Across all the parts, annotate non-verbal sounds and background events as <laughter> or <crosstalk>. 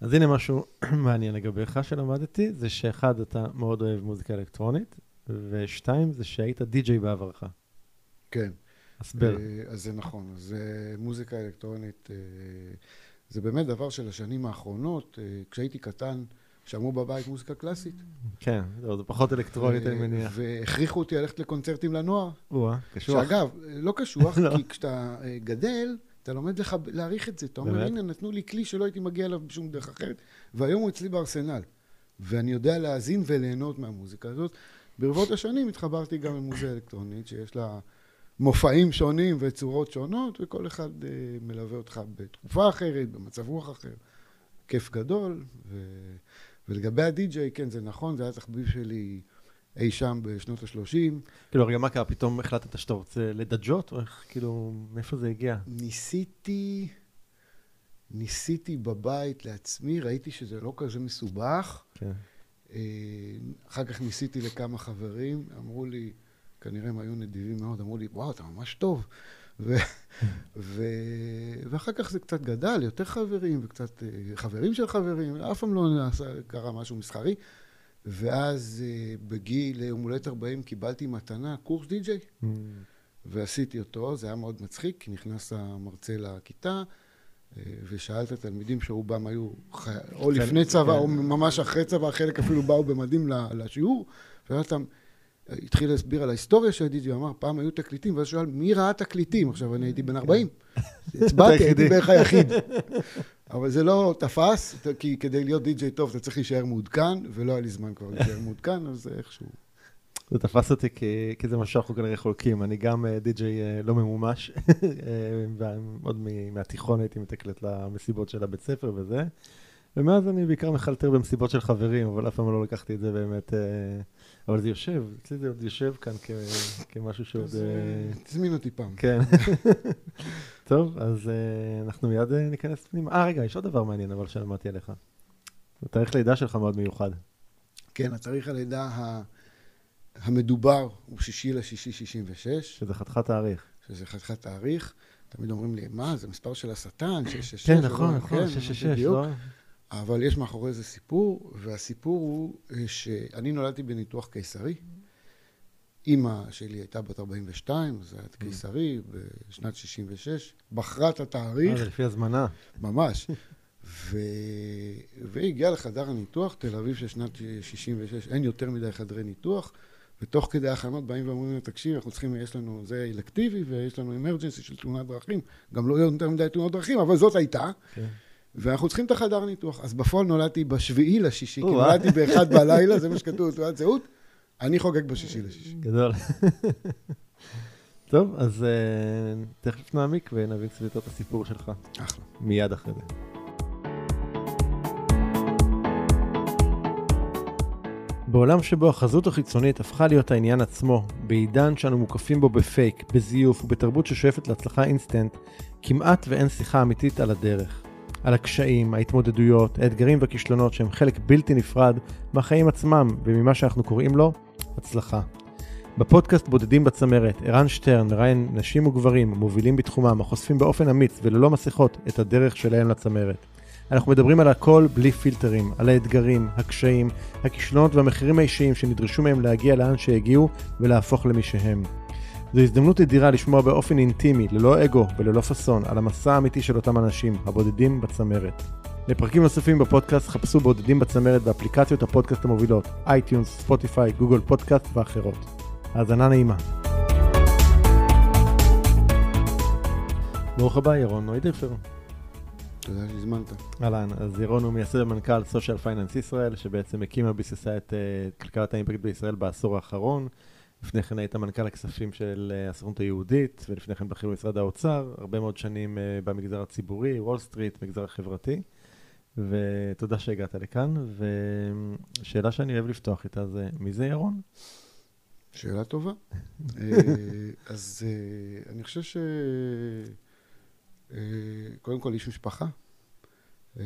אז הנה משהו <clears throat> מעניין לגביך שלמדתי, זה שאחד, אתה מאוד אוהב מוזיקה אלקטרונית, ושתיים, זה שהיית די-ג'יי בעברך. כן. הסבר. אה, אז זה נכון. אז אה, מוזיקה אלקטרונית, אה, זה באמת דבר של השנים האחרונות. כשהייתי קטן, שמעו בבית מוזיקה קלאסית. כן, לא, זה פחות אלקטרונית, אני מניח. והכריחו אותי ללכת לקונצרטים לנוער. או-אה, קשוח. שאגב, לא קשוח, <laughs> לא. כי כשאתה גדל, אתה לומד לך להעריך את זה. אתה אומר? הנה, נתנו לי כלי שלא הייתי מגיע אליו בשום דרך אחרת, והיום הוא אצלי בארסנל. ואני יודע להאזין וליהנות מהמוזיקה הזאת. ברבות השנים התחברתי גם למוזיקה אלקטרונית, שיש לה מופעים שונים וצורות שונות, וכל אחד אה, מלווה אותך בתקופה אחרת, במצב רוח אחר. כיף גדול. ו... ולגבי הדי-ג'יי, כן, זה נכון, זה היה תחביב שלי אי שם בשנות ה-30. כאילו, רגע, מה קרה? פתאום החלטת שאתה רוצה לדג'ות? או איך, כאילו, מאיפה זה הגיע? ניסיתי, ניסיתי בבית לעצמי, ראיתי שזה לא כזה מסובך. כן. אה, אחר כך ניסיתי לכמה חברים, אמרו לי, כנראה הם היו נדיבים מאוד, אמרו לי, וואו, אתה ממש טוב. ו- <laughs> ו- ואחר כך זה קצת גדל, יותר חברים, וקצת אה, חברים של חברים, אף פעם לא נעשה, קרה משהו מסחרי. ואז אה, בגיל יום הולדת 40 קיבלתי מתנה, קורס די-ג'יי. Mm, ועשיתי אותו, זה היה מאוד מצחיק, כי נכנס המרצה לכיתה, אה, ושאל את התלמידים שרובם היו. או לפני צבא, כן. או ממש אחרי צבא, חלק אפילו באו במדים לשיעור, ושאל אותם, התחיל להסביר על ההיסטוריה של הדיג'י, אמר, פעם היו תקליטים, ואז שאל, מי ראה תקליטים? עכשיו, אני הייתי בן 40. <laughs> הצבעתי, הייתי. בערך היחיד. אבל זה לא תפס, כי כדי להיות די-ג'יי טוב, אתה צריך להישאר מעודכן, ולא היה לי זמן כבר להישאר מעודכן, אז זה איכשהו... זה תפס אותי כי, כי זה מה שאנחנו כנראה חולקים. אני גם אה, די-ג'יי אה, לא ממומש, <laughs> אה, ועוד מ- מהתיכון הייתי מתקלט למסיבות של הבית ספר וזה. ומאז אני בעיקר מחלטר במסיבות של חברים, אבל אף פעם לא לקחתי את זה באמת... אה, אבל זה יושב, אצלי זה עוד יושב כאן כ, כמשהו שעוד... אה, אה, תזמין אותי פעם. כן. <laughs> טוב, אז אה, אנחנו מיד ניכנס פנימה. אה, רגע, יש עוד דבר מעניין אבל שלמדתי עליך. התאריך לידה שלך מאוד מיוחד. כן, התאריך הלידה ה- המדובר הוא שישי לשישי שישים ושש, שזה חתיכת תאריך. שזה חתיכת תאריך. תמיד אומרים לי, מה, זה מספר של השטן, שש, שש, כן, שש, נכון, לא, נכון, כן, 666, בדיוק. לא? אבל יש מאחורי זה סיפור, והסיפור הוא אה, שאני נולדתי בניתוח קיסרי. אימא שלי הייתה בת 42, זה היה קיסרי, בשנת 66, בחרה את אה, התאריך, זה לפי הזמנה. ממש. ו... והיא הגיעה לחדר הניתוח, תל אביב של שנת 66, אין יותר מדי חדרי ניתוח, ותוך כדי הכנות באים ואומרים לה, תקשיב, אנחנו צריכים, יש לנו, זה אלקטיבי, ויש לנו אמרג'נסי של תאונת דרכים, גם לא יותר מדי תאונות דרכים, אבל זאת הייתה, כן. ואנחנו צריכים את החדר ניתוח. אז בפועל נולדתי בשביעי לשישי, כי או-אה. נולדתי באחד <laughs> בלילה, זה מה שכתוב בתעודת זהות, אני חוגג בשישי לשישי. גדול. טוב, אז uh, תכף נעמיק ונבין קצת יותר את הסיפור שלך. אחלה. מיד אחרי זה. בעולם שבו החזות החיצונית הפכה להיות העניין עצמו, בעידן שאנו מוקפים בו בפייק, בזיוף ובתרבות ששואפת להצלחה אינסטנט, כמעט ואין שיחה אמיתית על הדרך. על הקשיים, ההתמודדויות, האתגרים והכישלונות שהם חלק בלתי נפרד מהחיים עצמם וממה שאנחנו קוראים לו הצלחה. בפודקאסט בודדים בצמרת, ערן שטרן מראיין נשים וגברים מובילים בתחומם, החושפים באופן אמיץ וללא מסכות את הדרך שלהם לצמרת. אנחנו מדברים על הכל בלי פילטרים, על האתגרים, הקשיים, הכישלונות והמחירים האישיים שנדרשו מהם להגיע לאן שהגיעו ולהפוך למי שהם. זו הזדמנות אדירה לשמוע באופן אינטימי, ללא אגו וללא פאסון, על המסע האמיתי של אותם אנשים, הבודדים בצמרת. לפרקים נוספים בפודקאסט חפשו בודדים בצמרת באפליקציות הפודקאסט המובילות, אייטיונס, ספוטיפיי, גוגל פודקאסט ואחרות. האזנה נעימה. ברוך הבא, ירון נוידרפר. תודה שהזמנת. אהלן, אז ירון הוא מייסד ומנכ"ל סושיאל פייננס ישראל, שבעצם הקימה וביססה את אה, כלכלת האימפקט בישראל בעשור האחרון. לפני כן היית מנכ"ל הכספים של אה, הסוכנות היהודית, ולפני כן בכיר במשרד האוצר, הרבה מאוד שנים אה, במגזר הציבורי, וול סטריט, מגזר החברתי. ותודה שהגעת לכאן, ושאלה שאני אוהב לפתוח איתה זה, מי זה ירון? שאלה טובה. <laughs> אה, אז אה, אני חושב ש... אה, קודם כל איש משפחה. אה,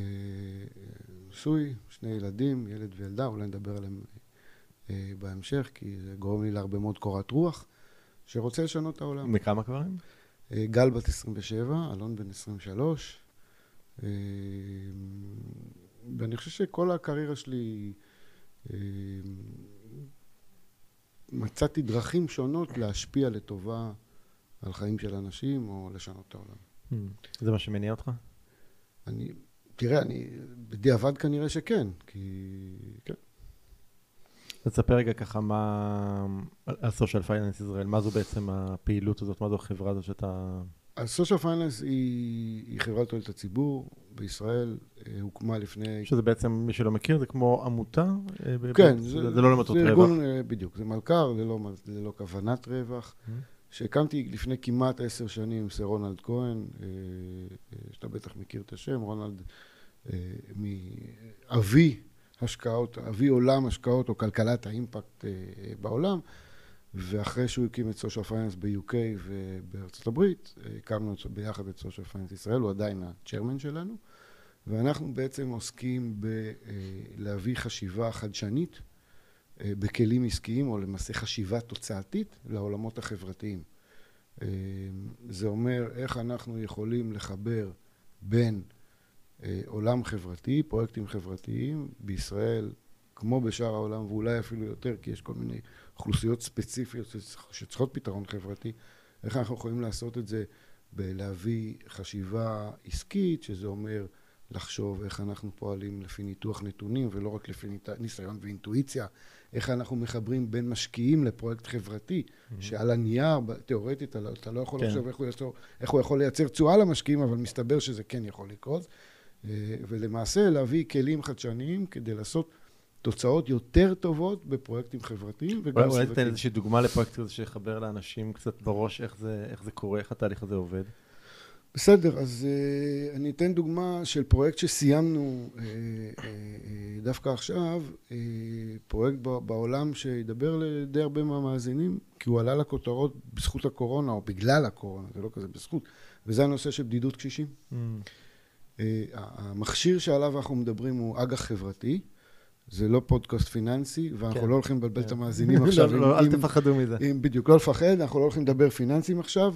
נשוי, שני ילדים, ילד וילדה, אולי נדבר עליהם אה, בהמשך, כי זה גורם לי להרבה מאוד קורת רוח, שרוצה לשנות את העולם. מכמה כבר הם? אה, גל בת 27, אלון בן 23. אה, ואני חושב שכל הקריירה שלי, אה, מצאתי דרכים שונות להשפיע לטובה על חיים של אנשים או לשנות את העולם. זה מה שמניע אותך? אני, תראה, אני, בדיעבד כנראה שכן, כי, כן. תספר רגע ככה מה, על סושיאל פייננס ישראל, מה זו בעצם הפעילות הזאת, מה זו החברה הזאת שאתה... הסושיאל פייננס היא, היא חברת תועלת הציבור בישראל, אה, הוקמה לפני... שזה בעצם, מי שלא מכיר, זה כמו עמותה? אה, כן, זה, זה, זה לא למטרות רווח. ארגון, אה, בדיוק, זה מלכ"ר ללא, ללא כוונת רווח, Mm-hmm. שהקמתי לפני כמעט עשר שנים עם סר רונלד כהן, שאתה בטח מכיר את השם, רונלד מאבי השקעות, אבי עולם השקעות או כלכלת האימפקט בעולם. ואחרי שהוא הקים את סושיאל פייננס ב-UK ובארצות הברית, הקמנו ביחד את סושיאל פייננס ישראל, הוא עדיין ה chairman שלנו, ואנחנו בעצם עוסקים בלהביא חשיבה חדשנית בכלים עסקיים, או למעשה חשיבה תוצאתית לעולמות החברתיים. זה אומר איך אנחנו יכולים לחבר בין עולם חברתי, פרויקטים חברתיים, בישראל כמו בשאר העולם, ואולי אפילו יותר, כי יש כל מיני אוכלוסיות ספציפיות שצריכות פתרון חברתי, איך אנחנו יכולים לעשות את זה בלהביא חשיבה עסקית, שזה אומר לחשוב איך אנחנו פועלים לפי ניתוח נתונים ולא רק לפי ניסיון ואינטואיציה, איך אנחנו מחברים בין משקיעים לפרויקט חברתי, mm-hmm. שעל הנייר, תיאורטית, אתה לא יכול כן. לחשוב איך הוא, יצור, איך הוא יכול לייצר תשואה למשקיעים, אבל מסתבר שזה כן יכול לקרות. ולמעשה להביא כלים חדשניים כדי לעשות תוצאות יותר טובות בפרויקטים חברתיים וגם סביבתיים. אולי תתן איזושהי דוגמה לפרויקט כזה שיחבר לאנשים קצת בראש איך זה, איך זה קורה, איך התהליך הזה עובד. בסדר, אז uh, אני אתן דוגמה של פרויקט שסיימנו uh, uh, דווקא עכשיו, uh, פרויקט בעולם שידבר לדי הרבה מהמאזינים, כי הוא עלה לכותרות בזכות הקורונה, או בגלל הקורונה, זה לא כזה בזכות, וזה הנושא של בדידות קשישים. Mm. Uh, המכשיר שעליו אנחנו מדברים הוא אג"ח חברתי. זה לא פודקאסט פיננסי, ואנחנו כן. לא הולכים לבלבל כן. את המאזינים <laughs> עכשיו. לא, לא, אל תפחדו מזה. בדיוק, לא לפחד, אנחנו לא הולכים לדבר פיננסים עכשיו.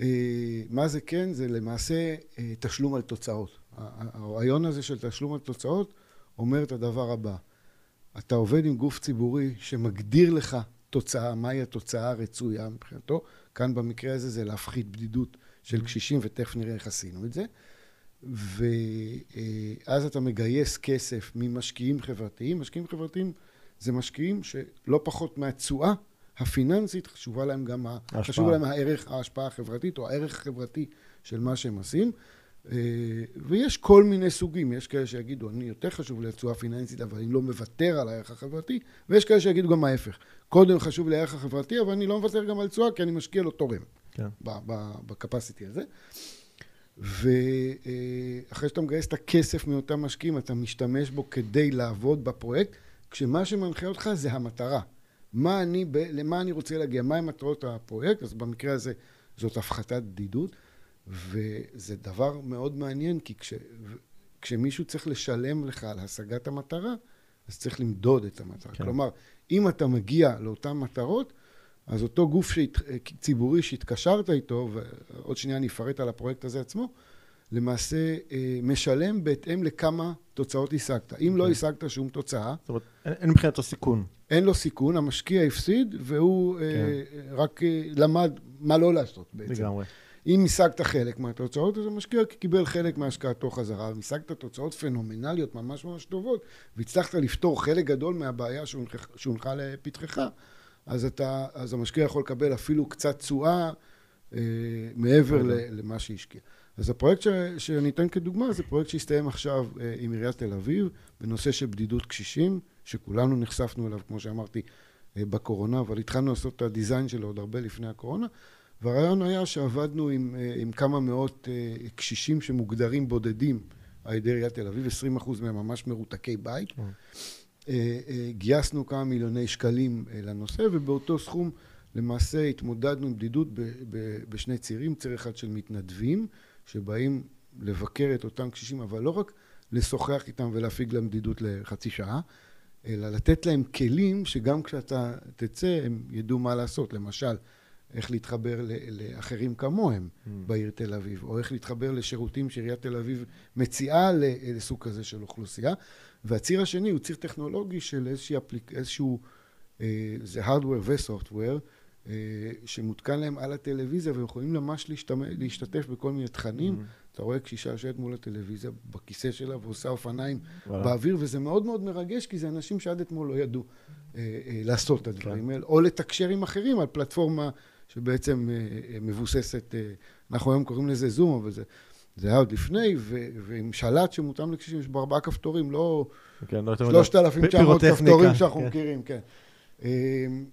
אה, מה זה כן? זה למעשה אה, תשלום על תוצאות. הרעיון הזה של תשלום על תוצאות אומר את הדבר הבא: אתה עובד עם גוף ציבורי שמגדיר לך תוצאה, מהי התוצאה הרצויה מבחינתו. כאן במקרה הזה זה להפחית בדידות של mm-hmm. קשישים, ותכף נראה איך עשינו את זה. ואז אתה מגייס כסף ממשקיעים חברתיים. משקיעים חברתיים זה משקיעים שלא פחות מהתשואה הפיננסית, חשובה להם גם, ההשפעה. חשוב להם הערך, ההשפעה החברתית או הערך החברתי של מה שהם עושים. אה, ויש כל מיני סוגים, יש כאלה שיגידו, אני יותר חשוב לי התשואה הפיננסית, אבל אני לא מוותר על הערך החברתי, ויש כאלה שיגידו גם ההפך. קודם חשוב לי הערך החברתי, אבל אני לא מוותר גם על תשואה, כי אני משקיע לא תורם. כן. בקפסיטי הזה. ואחרי שאתה מגייס את הכסף מאותם משקיעים, אתה משתמש בו כדי לעבוד בפרויקט, כשמה שמנחה אותך זה המטרה. מה אני, למה אני רוצה להגיע, מהן מטרות הפרויקט, אז במקרה הזה זאת הפחתת בדידות, וזה דבר מאוד מעניין, כי כש, כשמישהו צריך לשלם לך על השגת המטרה, אז צריך למדוד את המטרה. כן. כלומר, אם אתה מגיע לאותן מטרות, אז אותו גוף שהת... ציבורי שהתקשרת איתו, ועוד שנייה אני אפרט על הפרויקט הזה עצמו, למעשה אה, משלם בהתאם לכמה תוצאות השגת. אם okay. לא אוקיי. השגת שום תוצאה... זאת אומרת, אין, אין מבחינתו סיכון. אין לו סיכון, המשקיע הפסיד, והוא. אה, כן. רק אה, למד מה לא לעשות בעצם. לגמרי. אם השגת חלק מהתוצאות, אז המשקיע קיבל חלק מהשקעתו חזרה. אם השגת תוצאות פנומנליות ממש ממש טובות, והצלחת לפתור חלק גדול מהבעיה שהונחה לפתחך, אז, אתה, אז המשקיע יכול לקבל אפילו קצת תשואה אה, מעבר ל, למה שהשקיע. אז הפרויקט ש, שאני אתן כדוגמה זה פרויקט שהסתיים עכשיו אה, עם עיריית תל אביב בנושא של בדידות קשישים, שכולנו נחשפנו אליו, כמו שאמרתי, אה, בקורונה, אבל התחלנו לעשות את הדיזיין שלו עוד הרבה לפני הקורונה, והרעיון היה שעבדנו עם, אה, עם כמה מאות אה, קשישים שמוגדרים בודדים על ידי עיריית תל אביב, 20% מהם ממש מרותקי בית. אה. אה, גייסנו כמה מיליוני שקלים אה, לנושא, ובאותו סכום למעשה התמודדנו עם בדידות בשני צירים, ציר אחד של מתנדבים, שבאים לבקר את אותם קשישים, אבל לא רק לשוחח איתם ולהפיג להם בדידות לחצי שעה, אלא לתת להם כלים שגם כשאתה תצא הם ידעו מה לעשות. למשל, איך להתחבר לאחרים כמוהם mm. בעיר תל אביב, או איך להתחבר לשירותים שעיריית תל אביב מציעה לסוג כזה של אוכלוסייה. והציר השני הוא ציר טכנולוגי של. איזשהו, אה, זה hardware ו-software, אה, שמותקן להם על הטלוויזיה, והם יכולים ממש להשתמש, להשתתף בכל מיני תכנים. Mm-hmm. אתה רואה קשישה יושבת מול הטלוויזיה בכיסא שלה ועושה אופניים באוויר, וזה מאוד מאוד מרגש, כי זה אנשים שעד אתמול לא ידעו אה, אה, לעשות את הדברים כן. האלה, או לתקשר עם אחרים על פלטפורמה שבעצם אה, אה, מבוססת, אה, אנחנו היום קוראים לזה זום, אבל זה... זה היה עוד לפני, ו- ועם שלט שמותאם לקשישים, יש בו ארבעה כפתורים, לא כן, לא 3,900 כפתורים שאנחנו כן. מכירים, כן. אמ,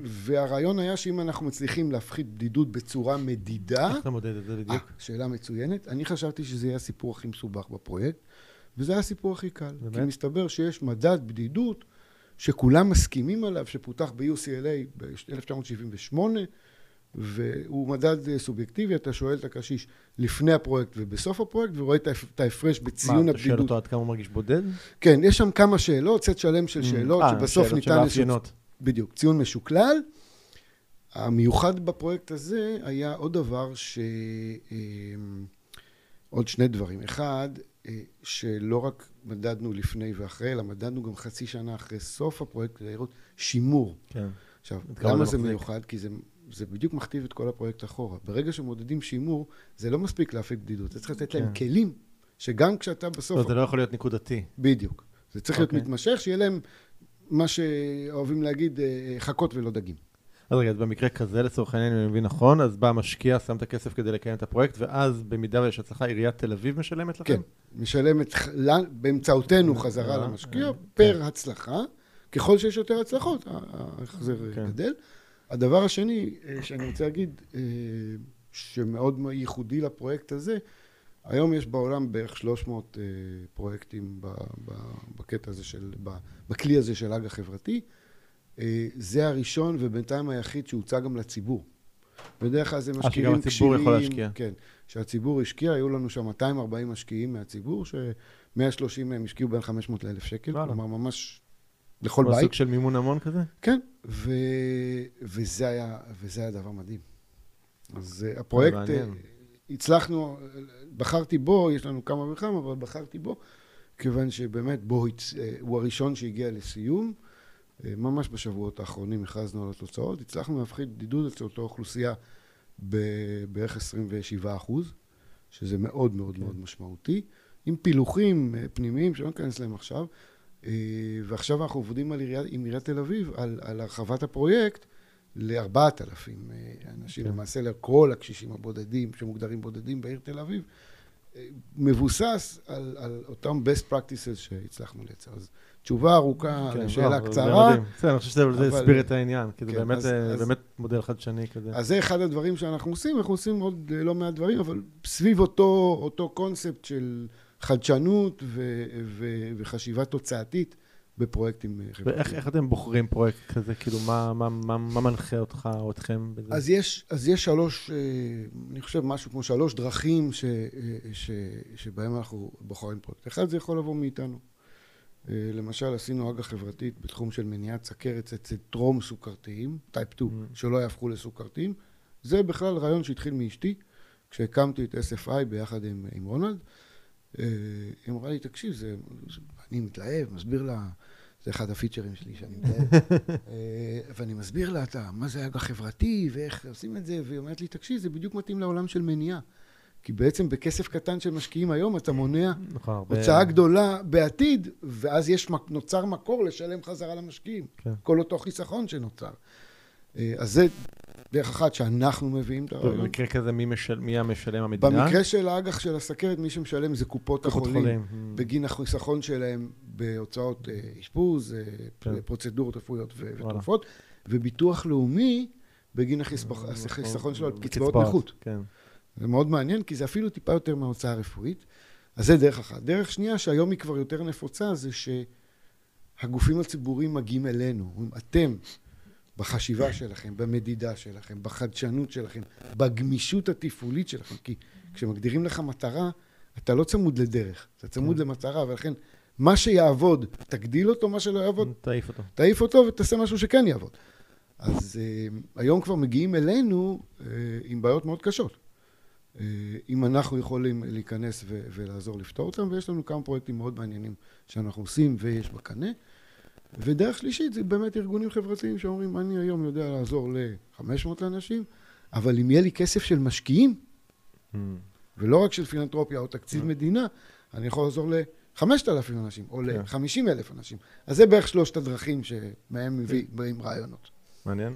והרעיון היה שאם אנחנו מצליחים להפחית בדידות בצורה מדידה... איך אתה מודד את זה בדיוק? 아, שאלה מצוינת. אני חשבתי שזה יהיה הסיפור הכי מסובך בפרויקט, וזה היה הסיפור הכי קל. באמת? כי מסתבר שיש מדד בדידות שכולם מסכימים עליו, שפותח ב-UCLA ב-1978, והוא מדד אה, סובייקטיבי, אתה שואל את הקשיש לפני הפרויקט ובסוף הפרויקט, ורואה את ההפרש בציון הבדידות. מה, אתה שואל אותו עד כמה הוא מרגיש בודד? כן, יש שם כמה שאלות, סט שלם של mm. שאלות, 아, אה, שבסוף שאלות ניתן... שאלות של בדיוק, ציון משוקלל. המיוחד בפרויקט הזה היה עוד דבר ש... אה, עוד שני דברים. אחד, שלא רק מדדנו לפני ואחרי, אלא מדדנו גם חצי שנה אחרי סוף הפרויקט, כדי לראות שימור. כן. עכשיו, למה זה מיוחד? כי זה זה בדיוק מכתיב את כל הפרויקט אחורה. ברגע שמודדים שימור, זה לא מספיק להפיק בדידות, זה צריך לתת כן. להם כלים, שגם כשאתה בסוף... לא, זה לא יכול להיות נקודתי. בדיוק. זה צריך להיות אוקיי. מתמשך, שיהיה להם מה שאוהבים להגיד, אה, חכות ולא דגים. אז רגע, אז במקרה כזה, לצורך העניין, אם אני מבין נכון, אז בא המשקיע, שם את הכסף כדי לקיים את הפרויקט, ואז במידה ויש הצלחה, עיריית תל אביב משלמת לכם? כן, משלמת באמצעותנו חזרה אה, למשקיע, אה, פר הצלחה. ככל שיש יותר הצלחות, ההחזר כן. גדל. הדבר השני אה, שאני רוצה להגיד, אה, שמאוד ייחודי לפרויקט הזה, היום יש בעולם בערך 300 אה, פרויקטים בקטע הזה של, בכלי הזה של אג"ח חברתי. זה הראשון ובינתיים היחיד שהוצע גם לציבור. בדרך כלל זה משקיעים כשירים. שגם הציבור יכול להשקיע. כן, שהציבור השקיע, היו לנו שם 240 משקיעים מהציבור, ש-130 מהם השקיעו בין 500 ל-1,000 שקל, כלומר ממש לכל בית. סוג של מימון המון כזה? כן, ו... וזה, היה, וזה היה דבר מדהים. אז uh, הפרויקט, uh, הצלחנו, בחרתי בו, יש לנו כמה וכמה, אבל בחרתי בו, כיוון שבאמת בו הצ... הוא הראשון שהגיע לסיום. ממש בשבועות האחרונים הכרזנו על התוצאות, הצלחנו להפחית בדידות אצל אותה אוכלוסייה בערך 27 אחוז, שזה מאוד מאוד כן. מאוד משמעותי, עם פילוחים פנימיים שלא ניכנס להם עכשיו, אה, ועכשיו אנחנו עובדים על עיריית, עם עיריית תל אביב על, על הרחבת הפרויקט לארבעת אלפים אה, אנשים, כן. למעשה לכל הקשישים הבודדים שמוגדרים בודדים בעיר תל אביב, אה, מבוסס על, על אותם best practices שהצלחנו לייצר. אז תשובה ארוכה כן, לשאלה לא, קצרה. בסדר, אני חושב שזה הסביר את העניין, כי כן, זה באמת, אז, אז, באמת מודל חדשני כזה. אז זה אחד הדברים שאנחנו עושים, אנחנו עושים עוד לא מעט דברים, אבל סביב אותו, אותו קונספט של... חדשנות ו- ו- וחשיבה תוצאתית בפרויקטים אה, חברתיים. ואיך אתם בוחרים פרויקט כזה? כאילו, מה, מה, מה, מה מנחה אותך או אתכם בזה? אז יש, אז יש שלוש, אה, אני חושב משהו כמו שלוש דרכים ש, אה, ש, שבהם אנחנו בוחרים פרויקט. אחד, זה יכול לבוא מאיתנו. למשל, עשינו אג"ח חברתית בתחום של מניעת סכרת אצל טרום סוכרתיים, type 2, mm. שלא יהפכו לסוכרתיים. זה בכלל רעיון שהתחיל מאשתי, כשהקמתי את SFI ביחד עם, עם רונלד. אה, היא אמרה לי, תקשיב, זה, אני מתלהב, מסביר לה, זה אחד ה features שלי שאני מתלהב, <laughs> אה, ואני מסביר לה, אתה, מה זה אג"ח חברתי, ואיך עושים את זה, והיא אומרת לי, תקשיב, זה בדיוק מתאים לעולם של מניעה. כי בעצם בכסף קטן של משקיעים היום אתה מונע נכון, הוצאה גדולה בעתיד, ואז יש, נוצר מקור לשלם חזרה למשקיעים. כן. כל אותו חיסכון שנוצר. אה, אז זה דרך אחת שאנחנו מביאים את הרעיון. במקרה כזה, מי, משל, מי המשלם המדינה? במקרה של האג"ח של הסכרת, מי שמשלם זה קופות החולים. חולים. בגין החיסכון שלהם בהוצאות אה, אשפוז, כן. פרוצדורות רפואיות ותרופות, וביטוח לאומי בגין החיסכון שלו על קצבאות נכות. כן. זה מאוד מעניין, כי זה אפילו טיפה יותר מההוצאה הרפואית. אז זה דרך אחת. דרך שנייה, שהיום היא כבר יותר נפוצה, זה שהגופים הציבוריים מגיעים אלינו. אתם בחשיבה שלכם, במדידה שלכם, בחדשנות שלכם, בגמישות התפעולית שלכם. כי כשמגדירים לך מטרה, אתה לא צמוד לדרך, אתה צמוד כן. למטרה, ולכן מה שיעבוד, תגדיל אותו, מה שלא יעבוד, תעיף אותו. תעיף אותו ותעשה משהו שכן יעבוד. אז אה, היום כבר מגיעים אלינו אה, עם בעיות מאוד קשות. אה, אם אנחנו יכולים להיכנס ו- ולעזור לפתור אותם, ויש לנו כמה פרויקטים מאוד מעניינים שאנחנו עושים ויש בקנה. ודרך שלישית זה באמת ארגונים חברתיים שאומרים, אני היום יודע לעזור ל-500 אנשים, אבל אם יהיה לי כסף של משקיעים, Mm. ולא רק של פילנטרופיה או תקציב Mm. מדינה, אני יכול לעזור ל-5,000 אנשים או כן. ל-50,000 אנשים. אז זה בערך שלושת הדרכים שמהם מביא-. באים רעיונות. מעניין.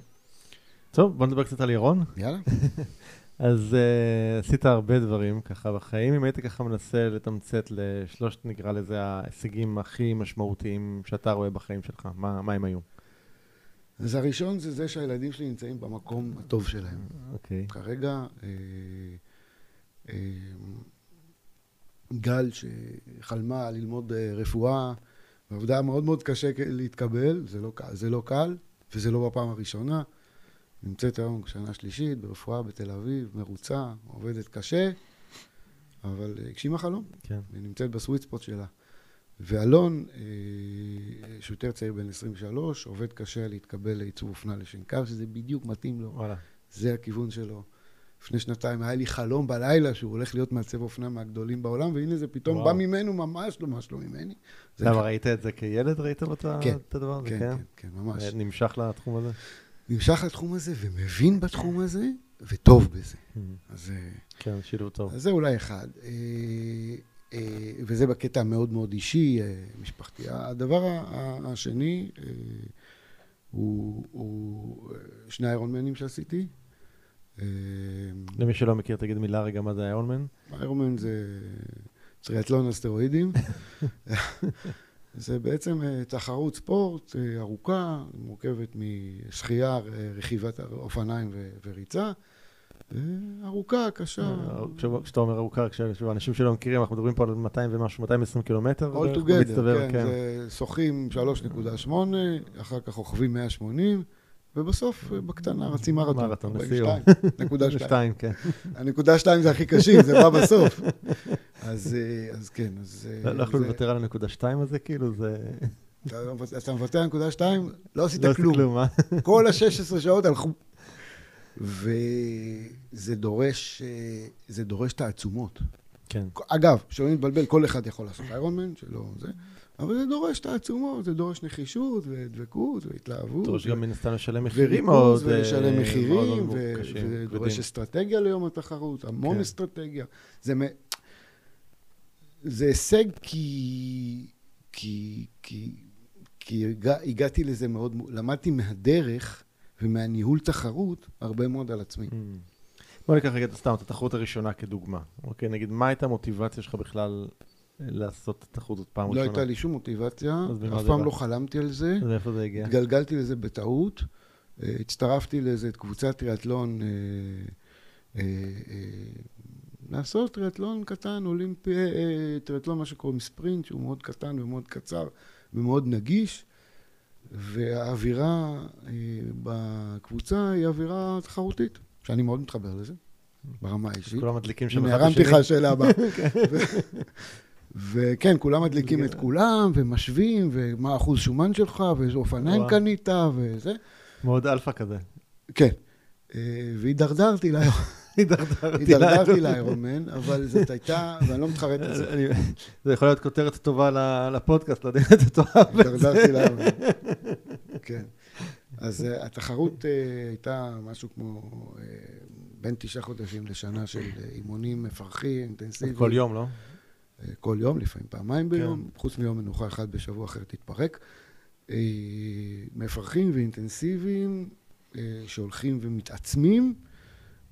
טוב, בוא נדבר קצת על ירון. יאללה. <laughs> אז uh, עשית הרבה דברים ככה בחיים. אם היית ככה מנסה לתמצת לשלושת, נקרא לזה, ההישגים הכי משמעותיים שאתה רואה בחיים שלך, מה, מה הם היו? אז הראשון זה זה שהילדים שלי נמצאים במקום הטוב שלהם. אוקיי. כרגע, אה, אה, גל שחלמה ללמוד אה, רפואה, ועבדה מאוד מאוד קשה להתקבל, זה לא, זה לא קל, וזה לא בפעם הראשונה. נמצאת היום שנה שלישית ברפואה בתל אביב, מרוצה, עובדת קשה, אבל אה, הגשימה חלום, כן. היא נמצאת בסוויט ספוט שלה. ואלון, אה, יותר צעיר בן 23, עובד קשה להתקבל לעיצוב אופנה לשנקר, שזה בדיוק מתאים לו. וואלה. זה הכיוון שלו. לפני שנתיים היה לי חלום בלילה שהוא הולך להיות מעצב אופנה מהגדולים בעולם, והנה זה פתאום וואו. בא ממנו ממש לא ממש לא ממני. למה, ראית את זה כילד? ראית לו את ה- כן, את הדבר הזה? כן, כן, כן, ממש. נמשך לתחום הזה? נמשך לתחום הזה ומבין בתחום הזה, וטוב בזה. Mm. אז, אה, כן, שילוב טוב. אז זה אולי אחד. אה, אה, וזה בקטע המאוד מאוד אישי, משפחתי. הדבר השני הוא, הוא שני איירונמנים שעשיתי. למי שלא מכיר, תגיד מילה רגע מה זה איירונמן. איירומן זה טריאטלון על סטרואידים. <laughs> זה בעצם אה, תחרות ספורט אה, ארוכה, מורכבת משחייה, אה, רכיבת אופניים וריצה. ארוכה, קשה. כשאתה- אומר ארוכה, כשאנשים שלא מכירים, אנחנו מדברים פה על 200 ומשהו, 220 קילומטר. All together, כן, זה שוחים 3.8, אחר כך רוכבים 180, ובסוף אה, בקטנה רצים מרתון. מרתון, 42, נקודה <laughs> שתיים. כן. הנקודה שתיים זה הכי קשים, זה בא בסוף. אז אה, אז כן, אז... אה, לא לא יכלו זה- לוותר על הנקודה שתיים הזה, כאילו, זה... אתה לא מוותר- על נקודה שתיים, לא עשית לא עשית כלום. כלום, אה? כל ה-16 שעות הלכו. וזה דורש, זה דורש תעצומות. כן. אגב, שלא נתבלבל, כל אחד יכול לעשות איירון שלא זה, אבל זה דורש תעצומות, זה דורש נחישות ודבקות והתלהבות. דורש ו- גם מן הסתם לשלם מחירים וריכוז, מאוד... אה, ולשלם מאוד מחירים, וזה. דורש אסטרטגיה ליום התחרות, המון כן. אסטרטגיה. זה מ- זה הישג כי... כי... כי... כי הגע, הגעתי לזה מאוד, למדתי מהדרך ומהניהול תחרות הרבה מאוד על עצמי. Mm. בוא ניקח רגע סתם את התחרות הראשונה כדוגמה. אוקיי, נגיד, מה הייתה המוטיבציה שלך בכלל אה, לעשות את הזאת פעם לא ראשונה? הייתה לי שום מוטיבציה, אף פעם? לא חלמתי על זה. אז מאיפה זה הגיע? התגלגלתי לזה בטעות. אה, הצטרפתי לאיזה קבוצת טריאטלון, אה, אה, לעשות טריאטלון קטן, אולימפי, טריאטלון, מה שקוראים ספרינט, שהוא מאוד קטן ומאוד קצר ומאוד נגיש. והאווירה בקבוצה היא אווירה תחרותית, שאני מאוד מתחבר לזה, ברמה האישית. כולם מדליקים שם אחד הרמתי לשני. לך שאלה הבאה. <laughs> וכן, כולם מדליקים את כולם, ומשווים, ומה האחוז שומן שלך, ואיזה אופניים. קנית, וזה. מאוד אלפא כזה. כן. אה, והידרדרתי <laughs> הידרדרתי לאיירונמן, אבל זאת הייתה, ואני לא מתחרט על זה, זה יכול להיות כותרת טובה לפודקאסט, לא יודע אם אתה תאהב את זה. הידרדרתי <laughs> לאיירונמן. כן. אז אה, התחרות אה, הייתה משהו כמו בין תשעה חודשים לשנה של אימונים מפרכים, אינטנסיביים. כל יום, לא? כל יום, לפעמים פעמיים ביום, כן. חוץ מיום מנוחה אחד בשבוע אחר תתפרק. אה, מפרכים ואינטנסיביים אה, שהולכים ומתעצמים,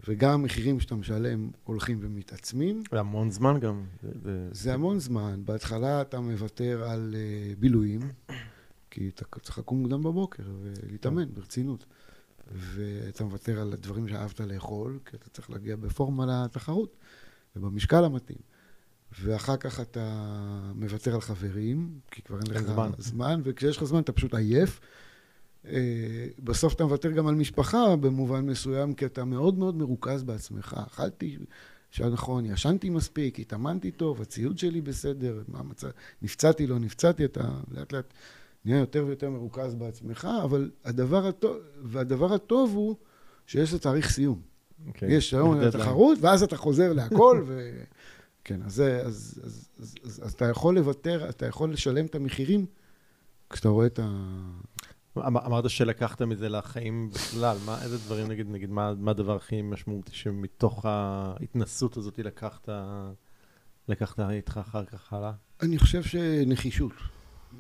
וגם המחירים שאתה משלם הולכים ומתעצמים. זה המון זמן גם. זה- זה- המון זמן. בהתחלה אתה מוותר על אה, בילויים, כי אתה צריך לקום מוקדם בבוקר ולהתאמן ברצינות. ואתה מוותר על הדברים שאהבת לאכול, כי אתה צריך להגיע בפורמה לתחרות ובמשקל המתאים. ואחר כך אתה מוותר על חברים, כי כבר אין לך זמן. זמן, וכשיש לך זמן אתה פשוט עייף. אה, בסוף אתה מוותר גם על משפחה במובן מסוים, כי אתה מאוד מאוד מרוכז בעצמך. אכלתי שעה נכון, ישנתי מספיק, התאמנתי טוב, הציוד שלי בסדר, מה המצב, נפצעתי, לא נפצעתי, אתה לאט לאט נהיה יותר ויותר מרוכז בעצמך, אבל הדבר הטוב, והדבר הטוב הוא שיש לתאריך סיום. Okay. אוקיי. יש היום תחרות, ואז אתה חוזר להכל, ו... כן, אז, אז, אז, אז, אז, אז אתה יכול לוותר, אתה יכול לשלם את המחירים כשאתה רואה את ה... אמ-, אמרת שלקחת מזה לחיים בכלל, מה, איזה דברים, נגיד, נגיד, מה, מה הדבר הכי משמעותי שמתוך ההתנסות הזאת לקחת, לקחת איתך אחר כך הלאה? אני חושב שנחישות.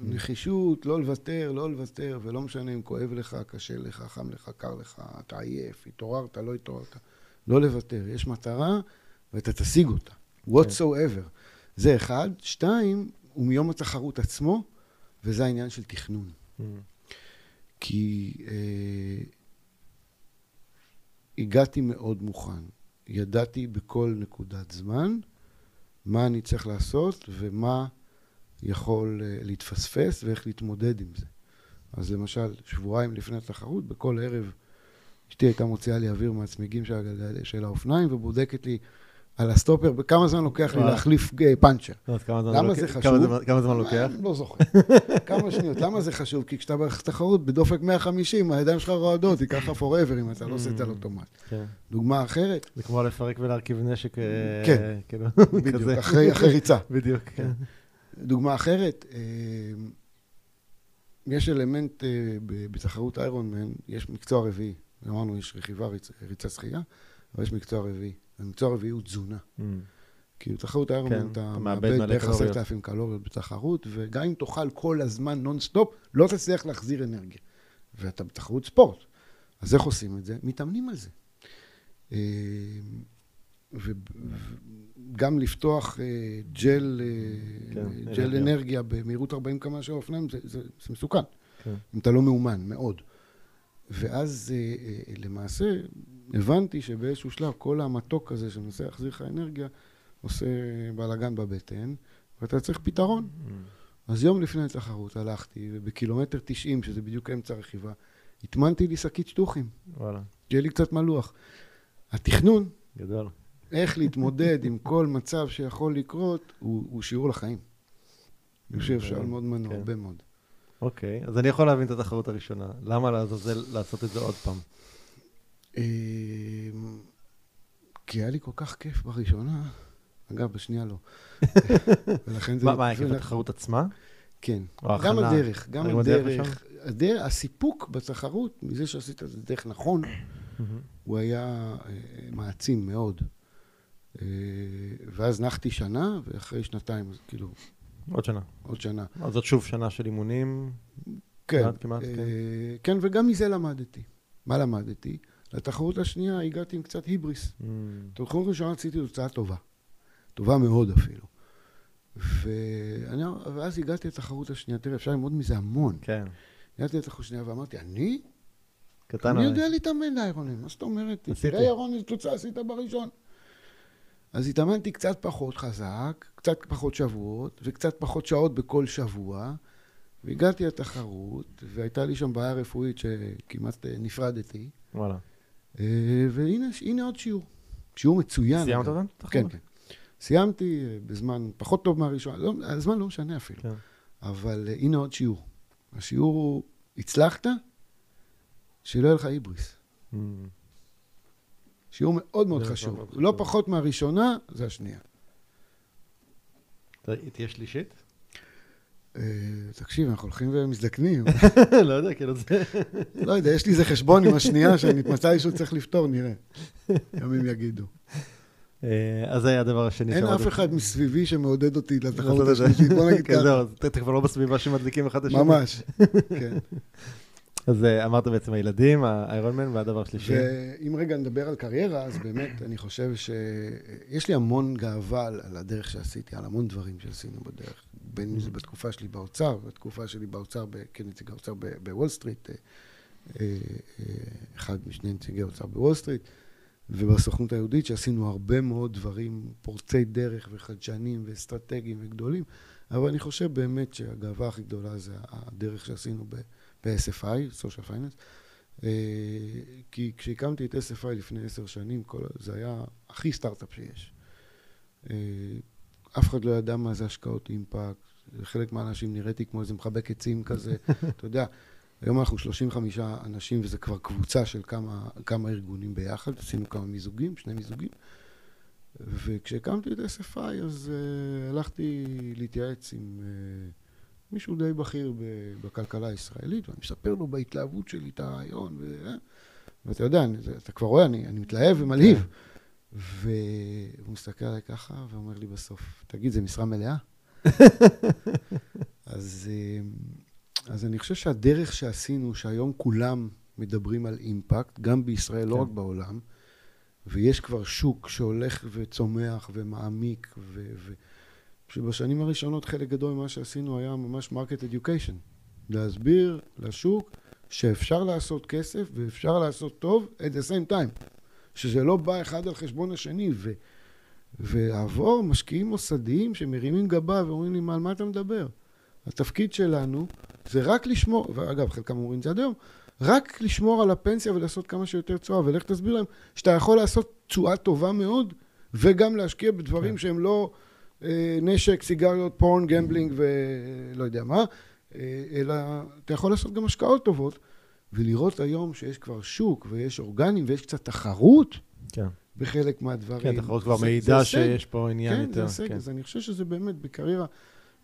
נחישות, לא לוותר, לא לוותר, ולא משנה אם כואב לך, קשה לך, חם לך, קר לך, אתה עייף, התעוררת, לא התעוררת. לא לוותר. יש מטרה, ואתה תשיג אותה. Whatsoever. זה אחד. שתיים, הוא מיום התחרות עצמו, וזה העניין של תכנון. כי אה, הגעתי מאוד מוכן. ידעתי בכל נקודת זמן מה אני צריך לעשות ומה יכול אה, להתפספס ואיך להתמודד עם זה. אז למשל, שבועיים לפני התחרות, בכל ערב אשתי הייתה מוציאה לי אוויר מהצמיגים של, של האופניים ובודקת לי על הסטופר, בכמה זמן לוקח לי להחליף אה, פאנצ'ר. למה זה חשוב? כמה זמן לוקח? לא זוכר. כמה שניות. למה זה חשוב? כי כשאתה בתחרות בדופק 150, הידיים שלך רועדות, היא ככה forever אם אתה לא עושה את זה על אוטומט. כן. דוגמה אחרת. זה כמו לפרק ולהרכיב נשק. אה, כן, כאילו, בדיוק, <laughs> אחרי ריצה. <laughs> בדיוק, כן. דוגמה אחרת, אה, יש אלמנט בתחרות איירון מן, יש מקצוע רביעי. אמרנו, יש רכיבה, ריצה שחייה, אבל יש מקצוע רביעי. המקצוע הרביעי הוא תזונה. Mm. כי בתחרות איירון מן, אתה מאבד בערך עשרת אלפים קלוריות בתחרות, וגם אם תאכל כל הזמן נונסטופ, לא תצליח להחזיר אנרגיה. ואתה בתחרות ספורט. אז איך עושים את זה? מתאמנים על זה. אה, וגם לפתוח אה, ג'ל, אה, כן, ג'ל אנרגיה. אנרגיה במהירות 40 קמ"ש של אופניים, זה, זה, זה מסוכן. כן. אם אתה לא מאומן, מאוד. ואז למעשה הבנתי שבאיזשהו שלב כל המתוק הזה שמנסה להחזיר לך אנרגיה, עושה בלאגן בבטן, ואתה צריך פתרון. Mm. אז יום לפני התחרות הלכתי, ובקילומטר 90, שזה בדיוק אמצע הרכיבה, הטמנתי לי שקית שטוחים. וואלה. שיהיה לי קצת מלוח. התכנון, גדול. איך להתמודד <laughs> עם כל מצב שיכול לקרות, הוא, הוא שיעור לחיים. אני חושב שאפשר ללמוד ממנו כן. הרבה מאוד. אוקיי, אז אני יכול להבין את התחרות הראשונה. למה לעזאזל לעשות את זה עוד פעם? אמ, כי היה לי כל כך כיף בראשונה, אגב, בשנייה לא. <laughs> ולכן זה... מה, עקב התחרות עצמה? כן. גם הדרך, גם הדרך. הסיפוק בתחרות, מזה שעשית את זה דרך נכון, הוא היה אה, מעצים מאוד. אה, ואז נחתי שנה, ואחרי שנתיים, אז כאילו... עוד שנה. עוד שנה. אז זאת שוב שנה של אימונים? כן. כמעט, כמעט, כן. אה, כן, וגם מזה למדתי. מה למדתי? לתחרות השנייה הגעתי עם קצת היבריס. Mm. בתחרות הראשונה עשיתי תוצאה טובה. טובה מאוד אפילו. ואני, ואז הגעתי לתחרות השנייה, תראה, אפשר ללמוד מזה המון. כן. הגעתי לתחרות השנייה ואמרתי, אני? קטן אני יודע להתאמן לאיירונים, מה זאת אומרת? תראה איירון, איזה תוצאה עשית בראשון. אז התאמנתי קצת פחות חזק, קצת פחות שבועות, וקצת פחות שעות בכל שבוע, והגעתי לתחרות, והייתה לי שם בעיה רפואית שכמעט נפרדתי. וואלה. אה, והנה עוד שיעור. שיעור מצוין. סיימת אותם? כן, כן. סיימתי אה, בזמן פחות טוב מהראשון, לא, הזמן לא משנה אפילו. כן. אבל אה, הנה עוד שיעור. השיעור הוא, הצלחת, שלא יהיה לך היבריס. Mm. שיעור מאוד מאוד חשוב. לא פחות מהראשונה, זה השנייה. תהיה שלישית? אה, תקשיב, אנחנו הולכים ומזדקנים. <laughs> לא יודע, כאילו זה... לא יודע, יש לי איזה חשבון עם השנייה שאני מתישהו צריך לפתור, נראה. ימים יגידו. אה, אז זה היה הדבר השני. אין אף אחד מסביבי שמעודד אותי לתחרות השלישית, בוא נגיד <laughs> ככה. זהו, אתה כבר לא בסביבה שמדליקים אחד את השני. ממש, <laughs> כן. אז אה, אמרת בעצם הילדים, האיירון מן והדבר השלישי. ואם רגע נדבר על קריירה, אז באמת אני חושב שיש לי המון גאווה על הדרך שעשיתי, על המון דברים שעשינו בדרך. בין אם זה בתקופה שלי באוצר, בתקופה שלי באוצר, כנציג האוצר בוול סטריט, אה, אה, אחד משני נציגי האוצר בוול סטריט, ובסוכנות היהודית, שעשינו הרבה מאוד דברים פורצי דרך וחדשנים ואסטרטגיים וגדולים, אבל אני חושב באמת שהגאווה הכי גדולה זה הדרך שעשינו ב-SFI, social finance, אה, כי כשהקמתי את SFI לפני עשר שנים, זה היה הכי סטארט-אפ שיש. אף אחד לא ידע מה זה השקעות אימפקט, לחלק מהאנשים נראיתי כמו איזה מחבק עצים כזה, <laughs> אתה יודע. היום אנחנו 35 אנשים, וזה כבר קבוצה של כמה, כמה ארגונים ביחד, עשינו כמה מיזוגים, שני מיזוגים. וכשהקמתי את SFI, אז uh, הלכתי להתייעץ עם uh, מישהו די בכיר בכלכלה הישראלית, ואני מספר לו בהתלהבות שלי את הרעיון, ו... ואתה יודע, אני, אתה כבר רואה, אני, אני מתלהב ומלהיב. והוא מסתכל עליי ככה ואומר לי בסוף, תגיד, זה משרה מלאה? <laughs> אז, אה, אז אני חושב שהדרך שעשינו, שהיום כולם מדברים על אימפקט, גם בישראל, לא כן. לא רק בעולם, ויש כבר שוק שהולך וצומח ומעמיק, ו... ו שבשנים הראשונות חלק גדול ממה שעשינו היה ממש market education. להסביר לשוק שאפשר לעשות כסף ואפשר לעשות טוב at the same time. שזה לא בא אחד על חשבון השני, ו... ועבור משקיעים מוסדיים שמרימים גבה ואומרים לי, מה, על מה אתה מדבר? התפקיד שלנו זה רק לשמור, ואגב, חלקם אומרים את זה עד היום, רק לשמור על הפנסיה ולעשות כמה שיותר תשואה, ולך תסביר להם שאתה יכול לעשות תשואה טובה מאוד, וגם להשקיע בדברים כן. שהם לא אה, נשק, סיגריות, porn, gambling ולא יודע מה, אה, אלא אתה יכול לעשות גם השקעות טובות, ולראות היום שיש כבר שוק ויש אורגנים ויש קצת תחרות כן. בחלק מהדברים. כן, תחרות כבר מעידה שיש פה עניין כן, יותר. כן, זה הישג. אז אני חושב שזה באמת בקריירה,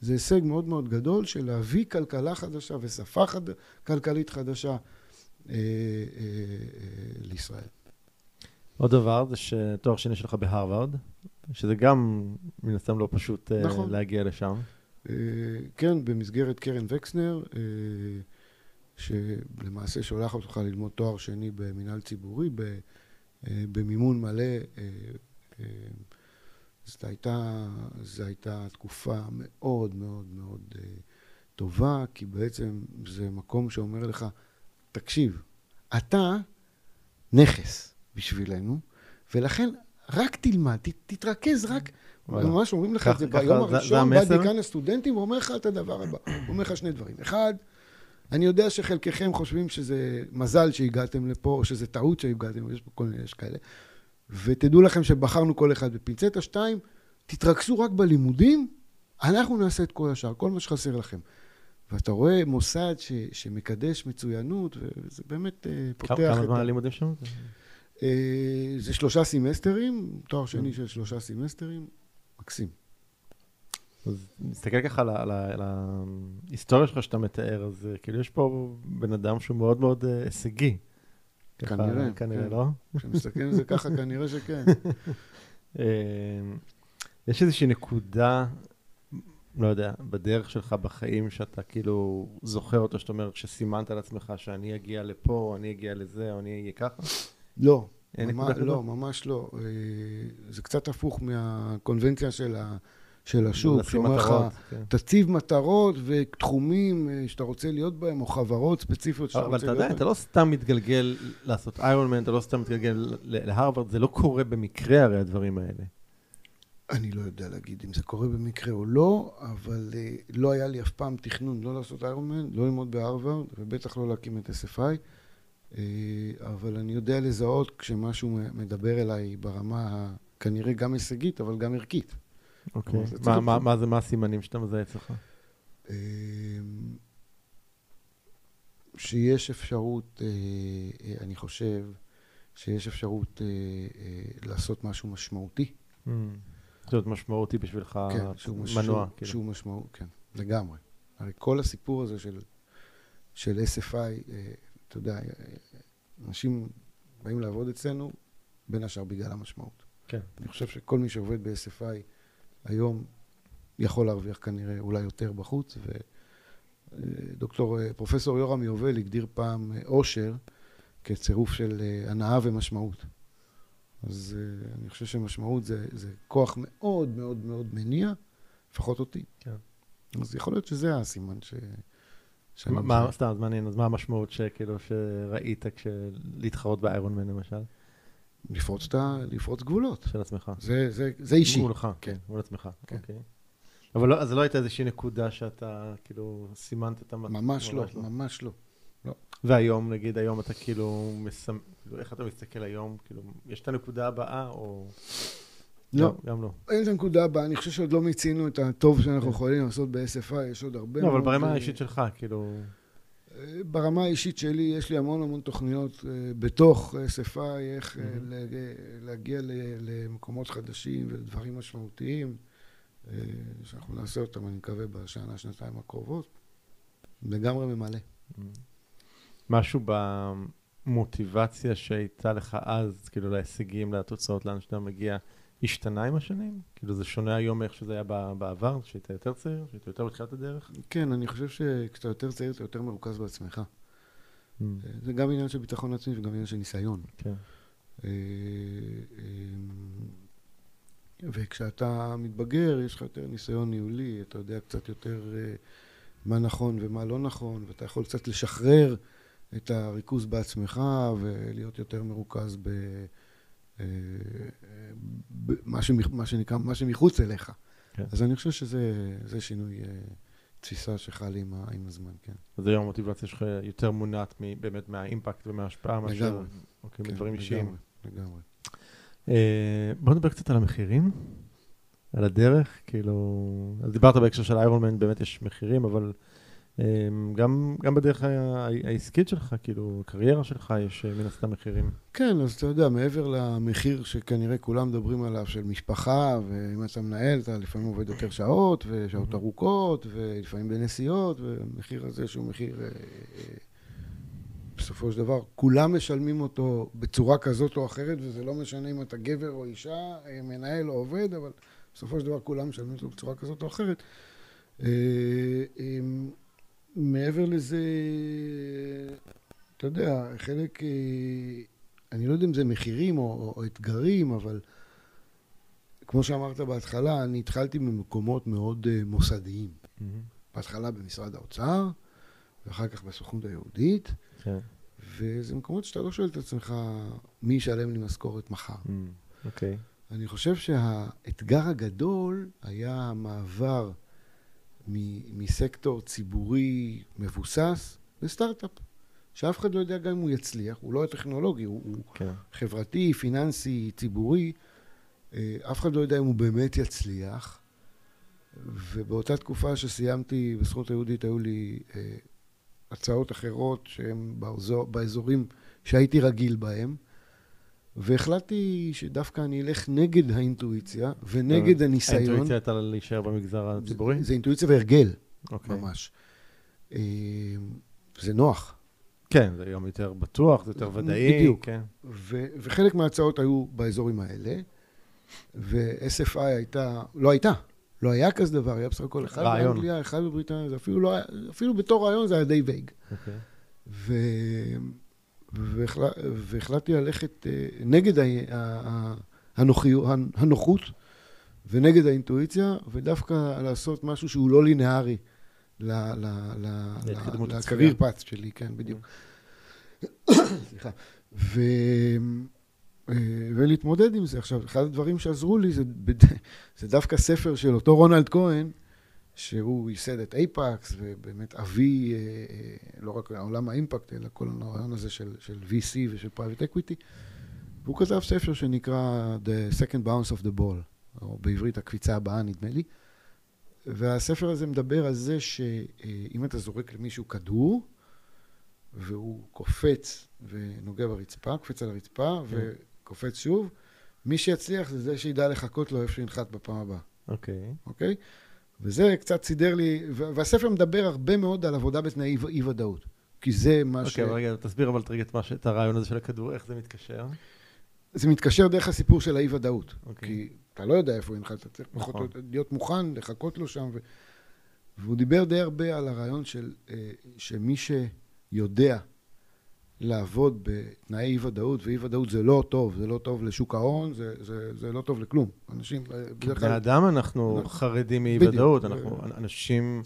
זה הישג מאוד מאוד גדול של להביא כלכלה חדשה ושפה חד... כלכלית חדשה אה, אה, אה, לישראל. עוד דבר זה שתואר שני שלך בהרווארד, שזה גם מן הסתם לא פשוט אה, נכון. להגיע לשם. אה, כן, במסגרת קרן וקסנר. שלמעשה שולח אותך ללמוד תואר שני במינהל ציבורי, אה, במימון מלא. אה, אה, זו הייתה, זו הייתה תקופה מאוד מאוד מאוד טובה, כי בעצם זה מקום שאומר לך, תקשיב, אתה נכס בשבילנו, ולכן רק תלמד, ת, תתרכז רק, ממש אומרים לך את זה ביום הראשון, בא דיקן הסטודנטים ואומר לך את הדבר הבא, אומר לך שני דברים. אחד, אני יודע שחלקכם חושבים שזה מזל שהגעתם לפה, או שזה טעות שהגעתם, יש פה כל מיני, יש כאלה. ותדעו לכם שבחרנו כל אחד בפינצטה. שתיים, תתרכזו רק בלימודים, אנחנו נעשה את כל השאר, כל מה שחסר לכם. ואתה רואה מוסד ש, שמקדש מצוינות, וזה באמת uh, פותח כמה את... כמה זמן הלימודים שם? Uh, זה שלושה סמסטרים, תואר שני mm. של שלושה סמסטרים, מקסים. אז נסתכל ככה על, על, על ההיסטוריה שלך שאתה מתאר, אז אה, כאילו יש פה בן אדם שהוא מאוד מאוד uh, הישגי. כנראה, כנראה, כן. לא? כשמסתכל על זה ככה, <laughs> כנראה שכן. אה, יש איזושהי נקודה, לא יודע, בדרך שלך בחיים, שאתה כאילו זוכר אותו, שאתה אומר, שסימנת על עצמך שאני אגיע לפה, או אני אגיע לזה, או אני אהיה ככה? לא, ממש, לא, ממש לא. זה קצת הפוך מהקונבנציה של ה... של השוק, שאומר לך, כן. תציב מטרות ותחומים אה, שאתה רוצה להיות בהם, או חברות ספציפיות שאתה רוצה להיות בהם. אבל אתה יודע, אתה לא סתם מתגלגל לעשות איירון מן, אתה לא סתם מתגלגל להרווארד, זה לא קורה במקרה הרי הדברים האלה. אני לא יודע להגיד אם זה קורה במקרה או לא, אבל uh, לא היה לי אף פעם תכנון לא לעשות איירון מן, לא ללמוד בהרווארד, ובטח לא להקים את SFI, אה, אבל אני יודע לזהות כשמשהו מדבר אליי ברמה כנראה גם הישגית, אבל גם ערכית. אוקיי. מה, מה, מה זה, מה הסימנים שאתה מזהה אצלך? אמ, שיש אפשרות, אה, אה, אני חושב, שיש אפשרות אה, לעשות משהו משמעותי. Mm. זאת משמעותי בשבילך כן, שהוא מנוע. כאילו. שהוא משמעות, כן, לגמרי. הרי כל הסיפור הזה של, של SFI, אתה יודע, אנשים באים לעבוד אצלנו, בין השאר בגלל המשמעות. כן. אני חושב שכל מי שעובד ב-SFI, היום יכול להרוויח כנראה אולי יותר בחוץ, ודוקטור, אה, פרופסור יורם יובל הגדיר פעם אושר אה, כצירוף של אה, הנאה ומשמעות. אז אני חושב שמשמעות זה, זה כוח מאוד מאוד מאוד מניע, לפחות אותי. כן. אז יכול להיות שזה הסימן ש... מה, סתם, אז מעניין, אז מה המשמעות שכאילו, שראית כשלהתחרות באיירון מן למשל? לפרוץ, את ה, לפרוץ גבולות. של עצמך. זה, זה, זה אישי. מולך, כן, מול עצמך. כן. אוקיי. אבל לא, אז לא הייתה איזושהי נקודה שאתה כאילו סימנת את המטרה? ממש לא, לא, ממש לא. לא. והיום, נגיד, היום אתה כאילו, מסמ... כאילו, איך אתה מסתכל היום? כאילו, יש את הנקודה הבאה, או... לא. גם לא. אין את הנקודה הבאה, אני חושב שעוד לא מיצינו את הטוב שאנחנו יכולים לעשות ב-SFI, יש עוד הרבה כן. לא, אבל ברמה אה, האישית שלך, כאילו... ברמה האישית שלי, יש לי המון המון תוכניות אה, בתוך SFI, איך אה, מהמם. להג- להגיע למקומות חדשים ולדברים משמעותיים, שאנחנו נעשה אותם, אני מקווה, בשנה, שנתיים הקרובות. לגמרי ממלא. משהו במוטיבציה שהייתה לך אז, כאילו להישגים, לתוצאות, לאן שאתה מגיע, השתנה עם השנים? כאילו זה שונה היום מאיך שזה היה בעבר, שהיית יותר צעיר, שהיית יותר בתחילת הדרך? כן, אני חושב שכשאתה יותר צעיר, אתה יותר מרוכז בעצמך. Mm, זה גם עניין של ביטחון עצמי וגם עניין של ניסיון. כן. אה, אה, וכשאתה מתבגר, יש לך יותר ניסיון ניהולי, אתה יודע קצת יותר אה, מה נכון ומה לא נכון, ואתה יכול קצת לשחרר את הריכוז בעצמך ולהיות יותר מרוכז ב... אה, ב- מה שמח- מה שנקרא, מה שמחוץ אליך. כן. אז אני חושב שזה זה שינוי אה, תפיסה שחל עם ה- עם הזמן, כן. אז היום המוטיבציה שלך יותר מונעת מ- באמת מהאימפקט ומההשפעה, מאשר. אוקיי, כן, מדברים אישיים. לגמרי, לגמרי. אה, בוא נדבר קצת על המחירים, על הדרך, כאילו, אז דיברת בהקשר של איירון מן, באמת יש מחירים, אבל אה, גם, גם בדרך העסקית שלך, כאילו, קריירה שלך, יש אה, מן הסתם מחירים. כן, אז אתה יודע, מעבר למחיר שכנראה כולם מדברים עליו, של משפחה, ואם אתה מנהל, אתה לפעמים עובד יותר שעות, ושעות ארוכות, ולפעמים בנסיעות, והמחיר הזה שהוא מחיר, אה, אה, בסופו של דבר, כולם משלמים אותו בצורה כזאת או אחרת, וזה לא משנה אם אתה גבר או אישה, מנהל או עובד, אבל בסופו של דבר כולם משלמים אותו בצורה כזאת או אחרת. אה, אה, מעבר לזה, אתה יודע, חלק... אה, אני לא יודע אם זה מחירים או, או, או אתגרים, אבל כמו שאמרת בהתחלה, אני התחלתי ממקומות מאוד uh, מוסדיים. בהתחלה במשרד האוצר, ואחר כך בסוכנות היהודית, כן. וזה מקומות שאתה לא שואל את עצמך מי ישלם לי משכורת מחר. אוקיי. אני חושב שהאתגר הגדול היה המעבר מסקטור ציבורי מבוסס לסטארט-אפ, שאף אחד לא יודע גם אם הוא יצליח, הוא לא טכנולוגי, הוא, הוא כן. חברתי, פיננסי, ציבורי, אה, אף אחד לא יודע אם הוא באמת יצליח. ובאותה תקופה שסיימתי בזכות היהודית, היו לי אה, הצעות אחרות שהן באזור, באזורים שהייתי רגיל בהם, והחלטתי שדווקא אני אלך נגד האינטואיציה ונגד הניסיון. האינטואיציה הייתה להישאר במגזר הציבורי? זה, זה אינטואיציה והרגל, אוקיי. ממש. אה, זה נוח. כן, זה גם יותר בטוח, זה יותר ודאי. בדיוק. כן. ו- וחלק מההצעות היו באזורים האלה, ו-SFI הייתה, לא הייתה, לא היה כזה דבר, היה בסך הכל אחד רעיון. באנגליה, אחד בבריטניה, זה אפילו לא היה, אפילו בתור רעיון זה היה די וייג. ו... והחל- והחלטתי ללכת אה, נגד הנוחיות- הנוחות ונגד האינטואיציה, ודווקא לעשות משהו שהוא לא לינארי. ל career path שלי, כן, בדיוק. <coughs> סליחה. ו... אה, ולהתמודד עם זה. עכשיו, אחד הדברים שעזרו לי זה, <laughs> זה דווקא ספר של אותו רונלד כהן, שהוא ייסד את אייפקס, ובאמת אבי, אה, אה, לא רק העולם האימפקט, אלא כל הרעיון הזה של, של VC ושל private equity. והוא כתב ספר שנקרא The Second Bounce of the Ball, או בעברית הקפיצה הבאה, נדמה לי. והספר הזה מדבר על זה שאם אתה זורק למישהו כדור, והוא קופץ ונוגע ברצפה, קופץ על הרצפה כן. וקופץ שוב, מי שיצליח זה זה שידע לחכות לו איפה שינחת בפעם הבאה. אוקיי. אוקיי? וזה קצת סידר לי, והספר מדבר הרבה מאוד על עבודה בתנאי אי- אי-ודאות. כי זה מה ש... אוקיי, אבל רגע, תסביר אבל רגע את מה ש- את הרעיון הזה של הכדור, איך זה מתקשר. זה מתקשר דרך הסיפור של האי-ודאות. אוקיי. כי אתה לא יודע איפה הוא ינחת, אתה צריך פחות נכון. יותר להיות מוכן, לחכות לו שם. ו... והוא דיבר די הרבה על הרעיון של אה, שמי שיודע לעבוד בתנאי אי-ודאות, ואי-ודאות זה לא טוב, זה לא טוב לשוק ההון, זה, זה, זה לא טוב לכלום. אנשים, אה, בדרך בני אדם אנחנו אנחנו- חרדים בדיוק. מאי-ודאות, אנחנו, אנשים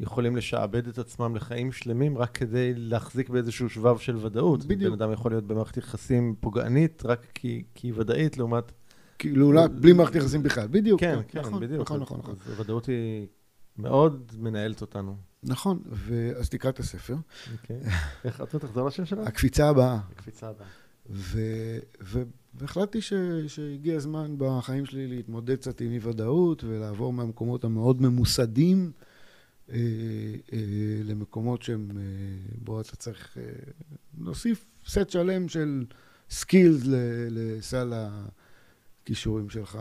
יכולים לשעבד את עצמם לחיים שלמים רק כדי להחזיק באיזשהו שבב של ודאות. בדיוק. בן אדם יכול להיות במערכת יחסים פוגענית רק כי כי היא ודאית לעומת... כאילו, לא, בלי מערכת יחסים בכלל. בדיוק. כן, כן, נכון, בדיוק. נכון, נכון, נכון. אז הוודאות היא מאוד מנהלת אותנו. נכון, ואז תקרא את הספר. אוקיי. איך, אתה תחזור לשם שלה? הקפיצה הבאה. הקפיצה הבאה. והחלטתי ש, שהגיע הזמן בחיים שלי להתמודד קצת עם אי-ודאות ולעבור מהמקומות המאוד ממוסדים אה, אה, למקומות שהם, אה, בו אתה צריך אה, להוסיף סט שלם של skills לסל הכישורים שלך,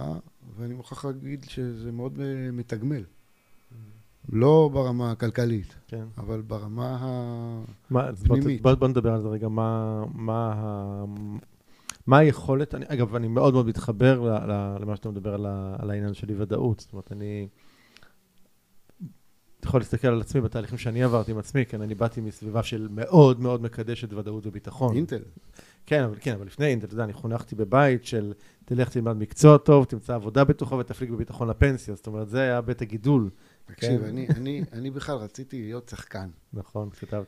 ואני מוכרח להגיד שזה מאוד מתגמל. לא ברמה הכלכלית, כן. אבל ברמה מה, אז בוא. בוא, בוא נדבר על זה רגע, מה, מה, מה היכולת, אני, אגב, אני מאוד מאוד מתחבר ל- ל- למה שאתה מדבר על, ה, על העניין של אי-ודאות, זאת אומרת, אני יכול להסתכל על עצמי בתהליכים שאני עברתי עם עצמי, כן, אני באתי מסביבה של מאוד מאוד מקדשת ודאות וביטחון. אינטל. כן, אבל, כן, אבל לפני אינטל, אתה יודע, אני חונכתי בבית של תלך תלמד מקצוע טוב, תמצא עבודה בטוחה ותפליג בביטחון לפנסיה, זאת אומרת, זה היה בית הגידול. תקשיב, כן. אני, אני, אני בכלל רציתי להיות שחקן. נכון, כשאתה,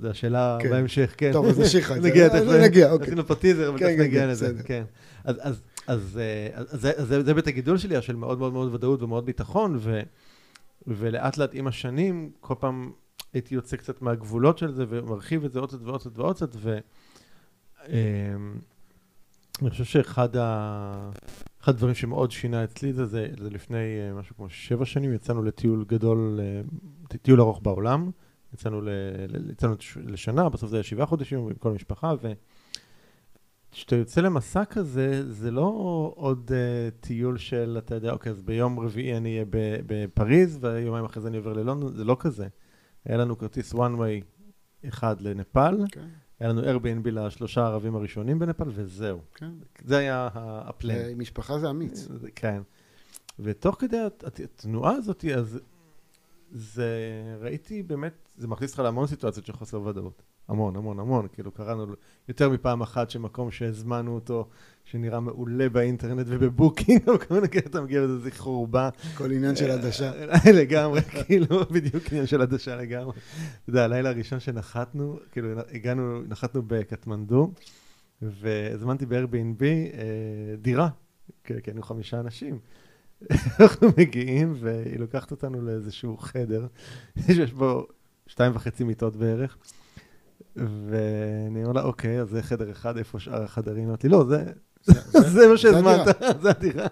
זו השאלה כן. בהמשך, כן. טוב, אז נשאיר לך את זה. נגיע, תכף. נגיע, אוקיי. עשינו פה טיזר, אבל כן, תכף נגיע לזה. כן. אז, אז, אז, אה, זה, זה, זה בית הגידול שלי, של מאוד מאוד מאוד ודאות ומאוד ביטחון, ולאט לאט עם השנים, כל פעם הייתי יוצא קצת מהגבולות של זה, ומרחיב את זה עוד קצת ועוד קצת ועוד קצת, ו... אמ, חושב שאחד ה... אחד הדברים שמאוד שינה אצלי זה, זה, זה לפני אה, משהו כמו שבע שנים, יצאנו לטיול גדול, אה, טיול ארוך בעולם, יצאנו, ל, יצאנו לשנה, בסוף זה היה שבעה חודשים עם כל המשפחה, וכשאתה יוצא למסע כזה, זה לא עוד uh, טיול של, אתה יודע, אוקיי, אז ביום רביעי אני אהיה בפריז, ויומיים אחרי זה אני עובר ללונדון, זה לא כזה. היה לנו כרטיס one way אחד לנפאל, כן, היה לנו Airbnb לשלושה הערבים הראשונים בנפאל, וזהו. כן. זה היה ה- הפלן. אה, משפחה זה אמיץ. כן. ותוך כדי הת- הת- התנועה הזאת, אז זה, ראיתי באמת, זה מכניס אותך להמון סיטואציות של חוסר ודאות. המון, המון, המון. כאילו, קראנו יותר מפעם אחת שמקום שהזמנו אותו, שנראה מעולה באינטרנט ובבוקינג, או <laughs> כל מיני כאלה, אתה מגיע לזה חורבה. כל עניין של עדשה. אה, לגמרי, <laughs> כאילו, בדיוק עניין של עדשה לגמרי. אתה יודע, הלילה הראשון שנחתנו, כאילו, הגענו, נחתנו בקטמנדו, והזמנתי ב-Airbnb אה, דירה, כי היינו חמישה אנשים. <laughs> אנחנו מגיעים, והיא לוקחת אותנו לאיזשהו חדר, שיש בו שתיים וחצי מיטות בערך, ואני אומר לה, אוקיי, אז זה חדר אחד, איפה שאר החדרים? אומרת לי, לא, זה... זה <laughs> מה שהזמנת, זה הדירה.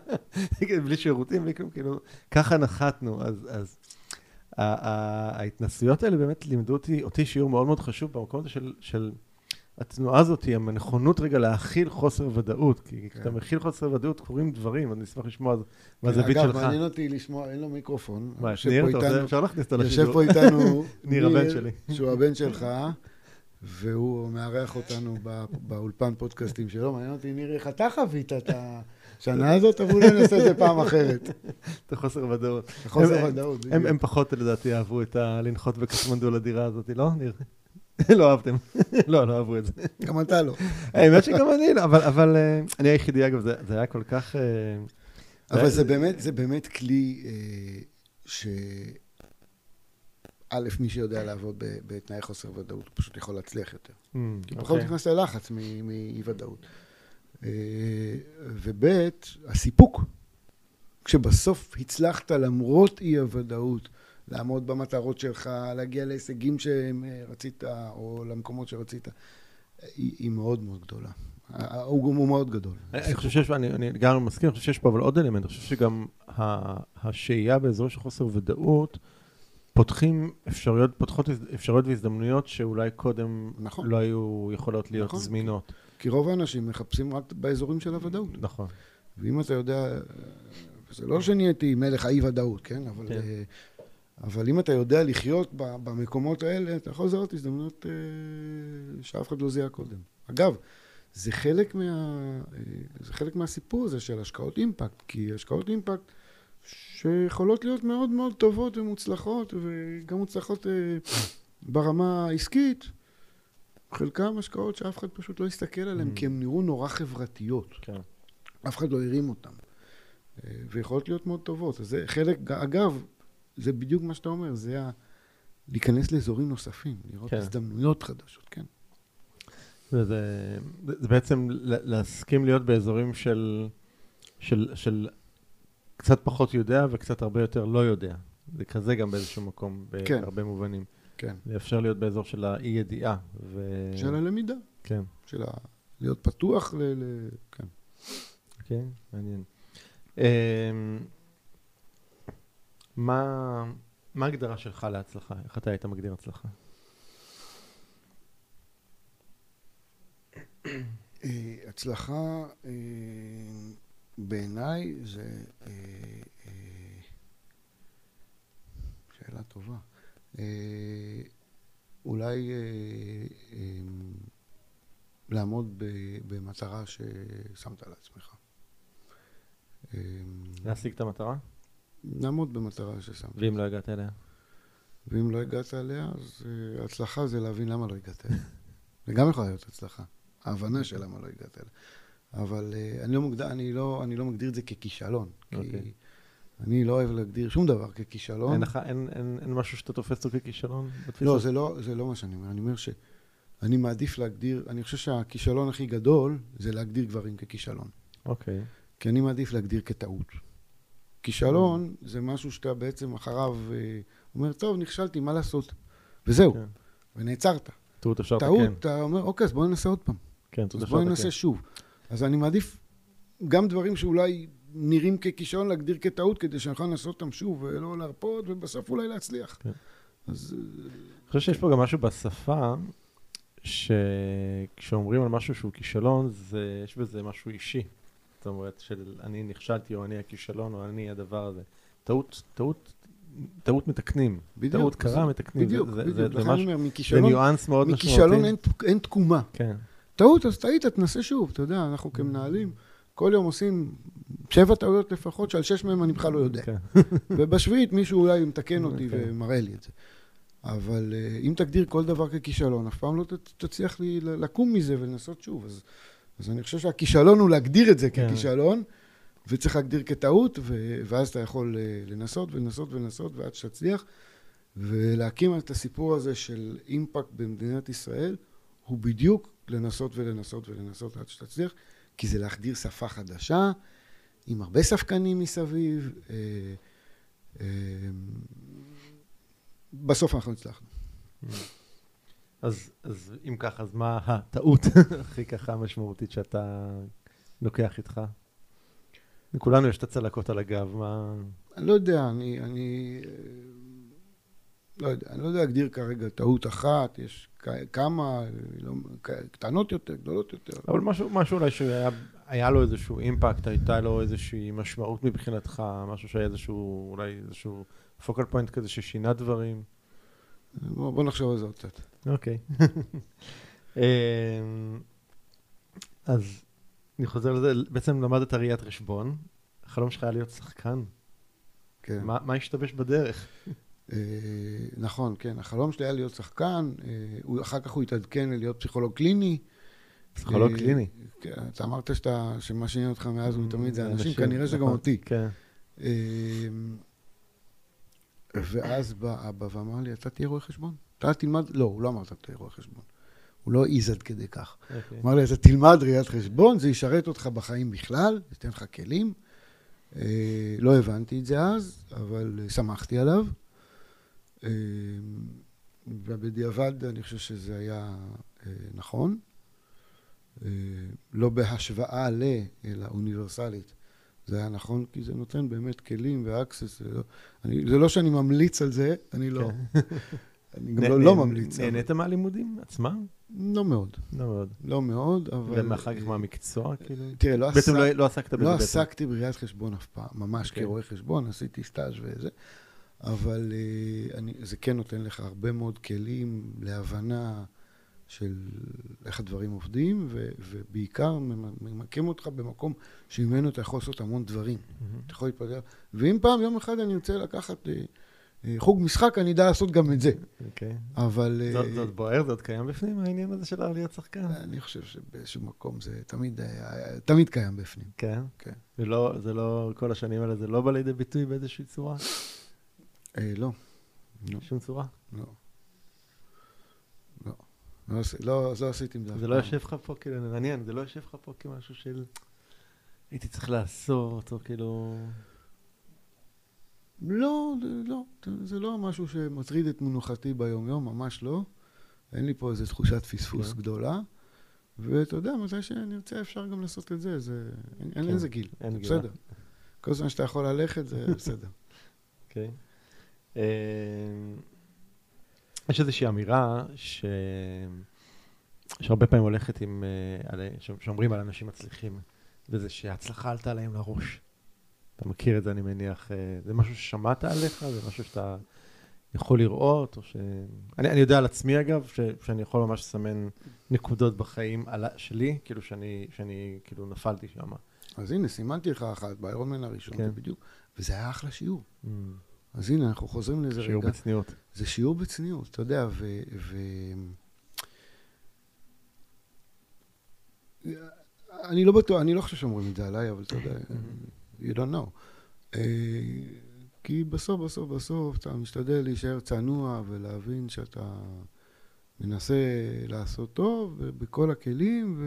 כן, <laughs> <laughs> בלי שירותים, בלי כלום, כאילו, ככה נחתנו. אז, ההתנסויות האלה באמת לימדו אותי, אותי שיעור מאוד מאוד חשוב במקום הזה של, של התנועה הזאת, הנכונות רגע להכיל חוסר ודאות. כי כשאתה מכיל חוסר ודאות, קורים דברים, אני אשמח לשמוע מהזווית אגב, שלך. מעניין אותי לשמוע, אין לו מיקרופון. מה, יושב ניר? אתה רוצה, אפשר להכניס אותו יושב לשידור. פה איתנו ניר, הבן שלי. שהוא הבן שלך, והוא מארח אותנו בא- באולפן פודקאסטים שלו. מעניין אותי, ניר, איך אתה חווית את השנה הזאת, אבל אולי נעשה את זה פעם אחרת. <laughs> את החוסר ודאות. חוסר הם- ודאות. הם, פחות, לדעתי, אהבו את ה... לנחות בקטמנדו לדירה הזאת, לא, ניר? <laughs> לא אהבתם. <laughs> לא, לא אהבו את זה. גם אתה לא. האמת שגם אני לא, אבל, אה, אני היחידי, אגב, זה, היה כל כך... אה, אבל זה באמת, זה באמת כלי אה, ש... א', מי שיודע לעבוד בתנאי חוסר ודאות, הוא פשוט יכול להצליח יותר. Mm, כי פחות אוקיי. נכנס ללחץ מאי-ודאות. אה, וב', הסיפוק. כשבסוף הצלחת, למרות אי-הוודאות, לעמוד במטרות שלך, להגיע להישגים שרצית, או למקומות שרצית, היא, היא מאוד מאוד גדולה. הוא הוא מאוד גדול. אני חושב שיש, אני, אני גם מסכים, אני חושב שיש פה אבל עוד אלמנט, אני חושב שגם השהייה באזור של חוסר ודאות, פותחים אפשרויות, פותחות אפשרויות והזדמנויות שאולי קודם נכון. לא היו יכולות להיות נכון. זמינות. כי רוב האנשים מחפשים רק באזורים של הוודאות. נכון. ואם אתה יודע, זה לא שנהייתי מלך האי-ודאות, כן? אבל, כן. אה, אבל אם אתה יודע לחיות במקומות האלה, אתה יכול לזהות הזדמנויות אה, שאף אחד לא זיהה קודם. אגב, זה חלק, מה, אה, זה חלק מהסיפור הזה של השקעות אימפקט, כי השקעות אימפקט שיכולות להיות מאוד מאוד טובות ומוצלחות, וגם מוצלחות אה, ברמה העסקית, חלקם השקעות שאף אחד פשוט לא הסתכל עליהן, Mm. כי הן נראו נורא חברתיות. כן. אף אחד לא הרים אותם. אה, ויכולות להיות מאוד טובות. אז זה חלק, אגב, זה בדיוק מה שאתה אומר, זה ה... להיכנס לאזורים נוספים, לראות כן. הזדמנויות חדשות, כן. זה, זה, זה בעצם להסכים להיות באזורים של, של, של קצת פחות יודע וקצת הרבה יותר לא יודע. זה כזה גם באיזשהו מקום, כן. בהרבה מובנים. כן. לאפשר להיות באזור של האי-ידיעה. ו... של הלמידה, כן. של ה... להיות פתוח ל... ל... כן. אוקיי, מעניין. אמ, מה מה ההגדרה שלך להצלחה? איך אתה היית מגדיר הצלחה? אה, הצלחה אה, בעיניי זה אה, שאלה טובה. אולי לעמוד במטרה ששמת לעצמך. להשיג את המטרה? לעמוד במטרה ששמת. ואם לא הגעת אליה? ואם לא הגעת אליה, אז הצלחה זה להבין למה לא הגעת אליה. <laughs> זה גם יכול להיות הצלחה. ההבנה של למה לא הגעת אליה. אבל uh, אני, לא מוגדר, אני, לא, אני לא מגדיר את זה ככישלון. Okay. כי אוקיי. אני לא אוהב להגדיר שום דבר ככישלון. אין לך, אין, אין, אין משהו שאתה תופס אותו ככישלון? לא, זה לא, זה לא מה שאני אומר. אני אומר שאני מעדיף להגדיר, אני חושב שהכישלון הכי גדול זה להגדיר דברים ככישלון. אוקיי. Okay. כי אני מעדיף להגדיר כטעות. כישלון mm. זה משהו שאתה בעצם אחריו uh, אומר, טוב, נכשלתי, מה לעשות? וזהו, okay. כן. ונעצרת. טעות אפשר לתקן. טעות, אתה אומר, אוקיי, אז בוא ננסה עוד פעם. כן, טעות אפשר לתקן. אז בוא ננסה שוב. אז אני מעדיף גם דברים שאולי נראים ככישלון, להגדיר כטעות, כדי שנוכל לנסות אותם שוב, ולא להרפות, ובסוף אולי להצליח. כן. אז... אני חושב שיש פה גם משהו בשפה, שכשאומרים על משהו שהוא כישלון, זה, יש בזה משהו אישי. זאת אומרת, של אני נכשלתי, או אני הכישלון, או אני הדבר הזה. טעות, טעות טעות מתקנים. בדיוק. טעות קרה, מתקנים. בדיוק, זה, בדיוק. לכן אני אומר, מכישלון... זה ניואנס מאוד משמעותי. מכישלון אין, אין תקומה. כן. טעות, אז טעית, תנסה שוב. אתה יודע, אנחנו כמנהלים, כל יום עושים שבע טעויות לפחות, שעל שש מהם אני בכלל לא יודע. כן. <laughs> ובשביעית מישהו אולי מתקן אותי כן. ומראה לי את זה. אבל אה, אם תגדיר כל דבר ככישלון, אף פעם לא תצליח לי לקום מזה ולנסות שוב. אז, אז אני חושב שהכישלון הוא להגדיר את זה כן. ככישלון. וצריך להגדיר כטעות, ו- ואז אתה יכול אה, לנסות ולנסות ולנסות ועד שתצליח. ולהקים את הסיפור הזה של אימפקט במדינת ישראל, הוא בדיוק לנסות ולנסות ולנסות עד שתצליח, כי זה להחדיר שפה חדשה, עם הרבה ספקנים מסביב. אה, אה, בסוף אנחנו הצלחנו. אז, אז אם ככה, אז מה הטעות <laughs> הכי ככה משמעותית שאתה לוקח איתך? לכולנו יש את הצלקות על הגב, מה... אני לא יודע, אני, אני לא יודע, אני לא יודע להגדיר כרגע טעות אחת, יש כמה, לא, קטנות יותר, גדולות יותר. אבל משהו, משהו אולי שהיה לו איזשהו אימפקט, הייתה לו איזושהי משמעות מבחינתך, משהו שהיה איזשהו, אולי איזשהו פוקל פוינט כזה ששינה דברים. בוא, בוא נחשוב על זה עוד קצת. אוקיי. <laughs> אמ, אז אני חוזר לזה, בעצם למדת ראיית חשבון, החלום שלך היה להיות שחקן. כן. מה, מה השתבש בדרך? אה, נכון, כן. החלום שלי היה להיות שחקן, אה, אחר כך הוא התעדכן להיות פסיכולוג קליני. פסיכולוג אה, קליני. כן, אתה אמרת שמה שעניין אותך מאז ומתמיד זה אנשים, כנראה שגם נכון, אותי. כן. ואז בא אבא ואמר לי, אתה תהיה רואה חשבון. אתה תלמד, לא, הוא לא אמר אתה תהיה רואה חשבון. הוא לא העיז עד כדי כך. Okay. אוקיי. הוא אמר לי, אתה תלמד ראיית חשבון, זה ישרת אותך בחיים בכלל, זה ייתן לך כלים. לא הבנתי את זה אז, אבל שמחתי עליו. אה, ובדיעבד אני חושב שזה היה אה, נכון. אה, לא בהשוואה ל, אלא אוניברסלית. זה היה נכון כי זה נותן באמת כלים ואקסס. זה לא, אני, זה לא שאני ממליץ על זה, אני לא. כן. אני גם לא, לא ממליץ. נהנית מהלימודים עצמם? לא מאוד. לא מאוד. לא מאוד, אבל... ואחר כך מהמקצוע, כאילו? תראה, לא, בעצם לא, לא עסקת בזה לא עסקתי בראיית חשבון אף פעם, ממש. אוקיי. כרואה חשבון, עשיתי סטאז' וזה, אבל uh, אני, זה כן נותן לך הרבה מאוד כלים להבנה של איך הדברים עובדים, ו, ובעיקר ממקם אותך במקום שממנו אתה יכול לעשות המון דברים. Mm-hmm. אתה יכול להתפגר. ואם פעם, יום אחד אני רוצה לקחת... Uh, אה, חוג משחק, אני יודע לעשות גם את זה. אוקיי. אבל... זה אה, עוד בוער, זה עוד קיים בפנים, העניין הזה של להיות שחקן? אני חושב שבאיזשהו מקום זה תמיד, תמיד קיים בפנים. כן? כן. ולא, זה לא, כל השנים האלה, זה לא בא לידי ביטוי באיזושהי צורה? אה, לא. לא. שום צורה? לא. לא. לא, לא, לא עשיתי עם זה. זה לא יושב לך פה, כאילו, מעניין, זה לא יושב לך פה כמשהו של... הייתי צריך לעשות, או כאילו... לא, לא, זה לא משהו שמטריד את מנוחתי ביום-יום, ממש לא. אין לי פה איזו תחושת פספוס כן. גדולה. ואתה יודע, מתי שנרצה אפשר גם לעשות את זה, זה... אין, אין כן, לזה גיל, אין זה גיל. בסדר. כל זמן שאתה יכול ללכת, זה בסדר. אוקיי. <laughs> אה, יש איזושהי אמירה ש... שהרבה פעמים הולכת עם... אה, שאומרים על אנשים מצליחים, וזה שההצלחה עלתה להם לראש. אתה מכיר את זה, אני מניח. אה, זה משהו ששמעת עליך? זה משהו שאתה יכול לראות? או ש... אני, אני יודע על עצמי, אגב, ש, שאני יכול ממש לסמן נקודות בחיים על, שלי, כאילו שאני, שאני כאילו נפלתי שם. אז הנה, סימנתי לך אחת באיירון מן הראשון, כן. בדיוק. וזה היה אחלה שיעור. Mm, אז הנה, אנחנו חוזרים לזה שיעור רגע. בצניעות. זה שיעור בצניעות, אתה יודע, ו... ו... אני לא בטוח, אני לא חושב שאומרים את זה עליי, אבל אתה יודע, you don't know. אה, כי בסוף, בסוף, בסוף, אתה משתדל להישאר צנוע ולהבין שאתה מנסה לעשות טוב בכל הכלים,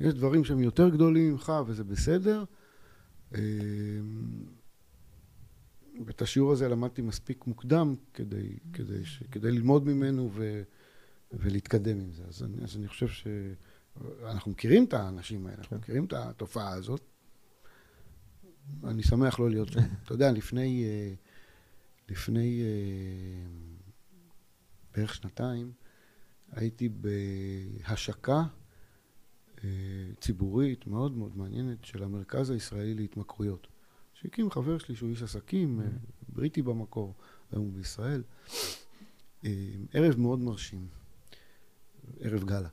ויש דברים שהם יותר גדולים ממך, וזה בסדר. אה, ואת השיעור הזה למדתי מספיק מוקדם כדי, כדי, ש, כדי ללמוד ממנו ו, ולהתקדם עם זה. אז אני, אז אני חושב שאנחנו מכירים את האנשים האלה, אנחנו כן. מכירים את התופעה הזאת. אני שמח לא להיות שם. <laughs> אתה יודע, לפני, אה, לפני אה, בערך שנתיים הייתי בהשקה אה, ציבורית מאוד מאוד מעניינת של המרכז הישראלי להתמכרויות. שהקים חבר שלי שהוא איש עסקים, אה, בריטי במקור, היום הוא בישראל. אה, ערב מאוד מרשים, ערב גאלה.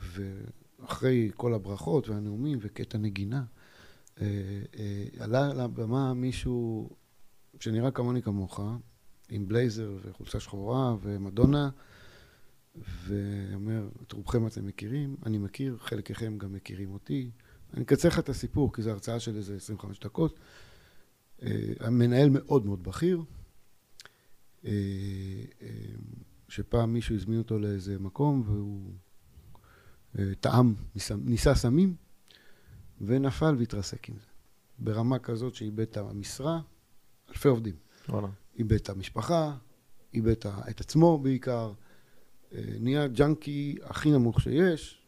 ואחרי כל הברכות והנאומים וקטע נגינה, אה, עלה לבמה מישהו שנראה כמוני כמוך, עם בלייזר וחולצה שחורה ומדונה, ואומר, את רובכם אתם מכירים, אני מכיר, חלקכם גם מכירים אותי. אני אקצר לך את הסיפור, כי זו הרצאה של איזה 25 דקות. אה, המנהל מאוד מאוד בכיר, אה, אה, שפעם מישהו הזמין אותו לאיזה מקום והוא טעם, ניסה- סמים, ונפל והתרסק עם זה. ברמה כזאת שאיבד את המשרה, אלפי עובדים. וואלה. איבד את המשפחה, איבד את עצמו בעיקר, נהיה ג'אנקי הכי נמוך שיש,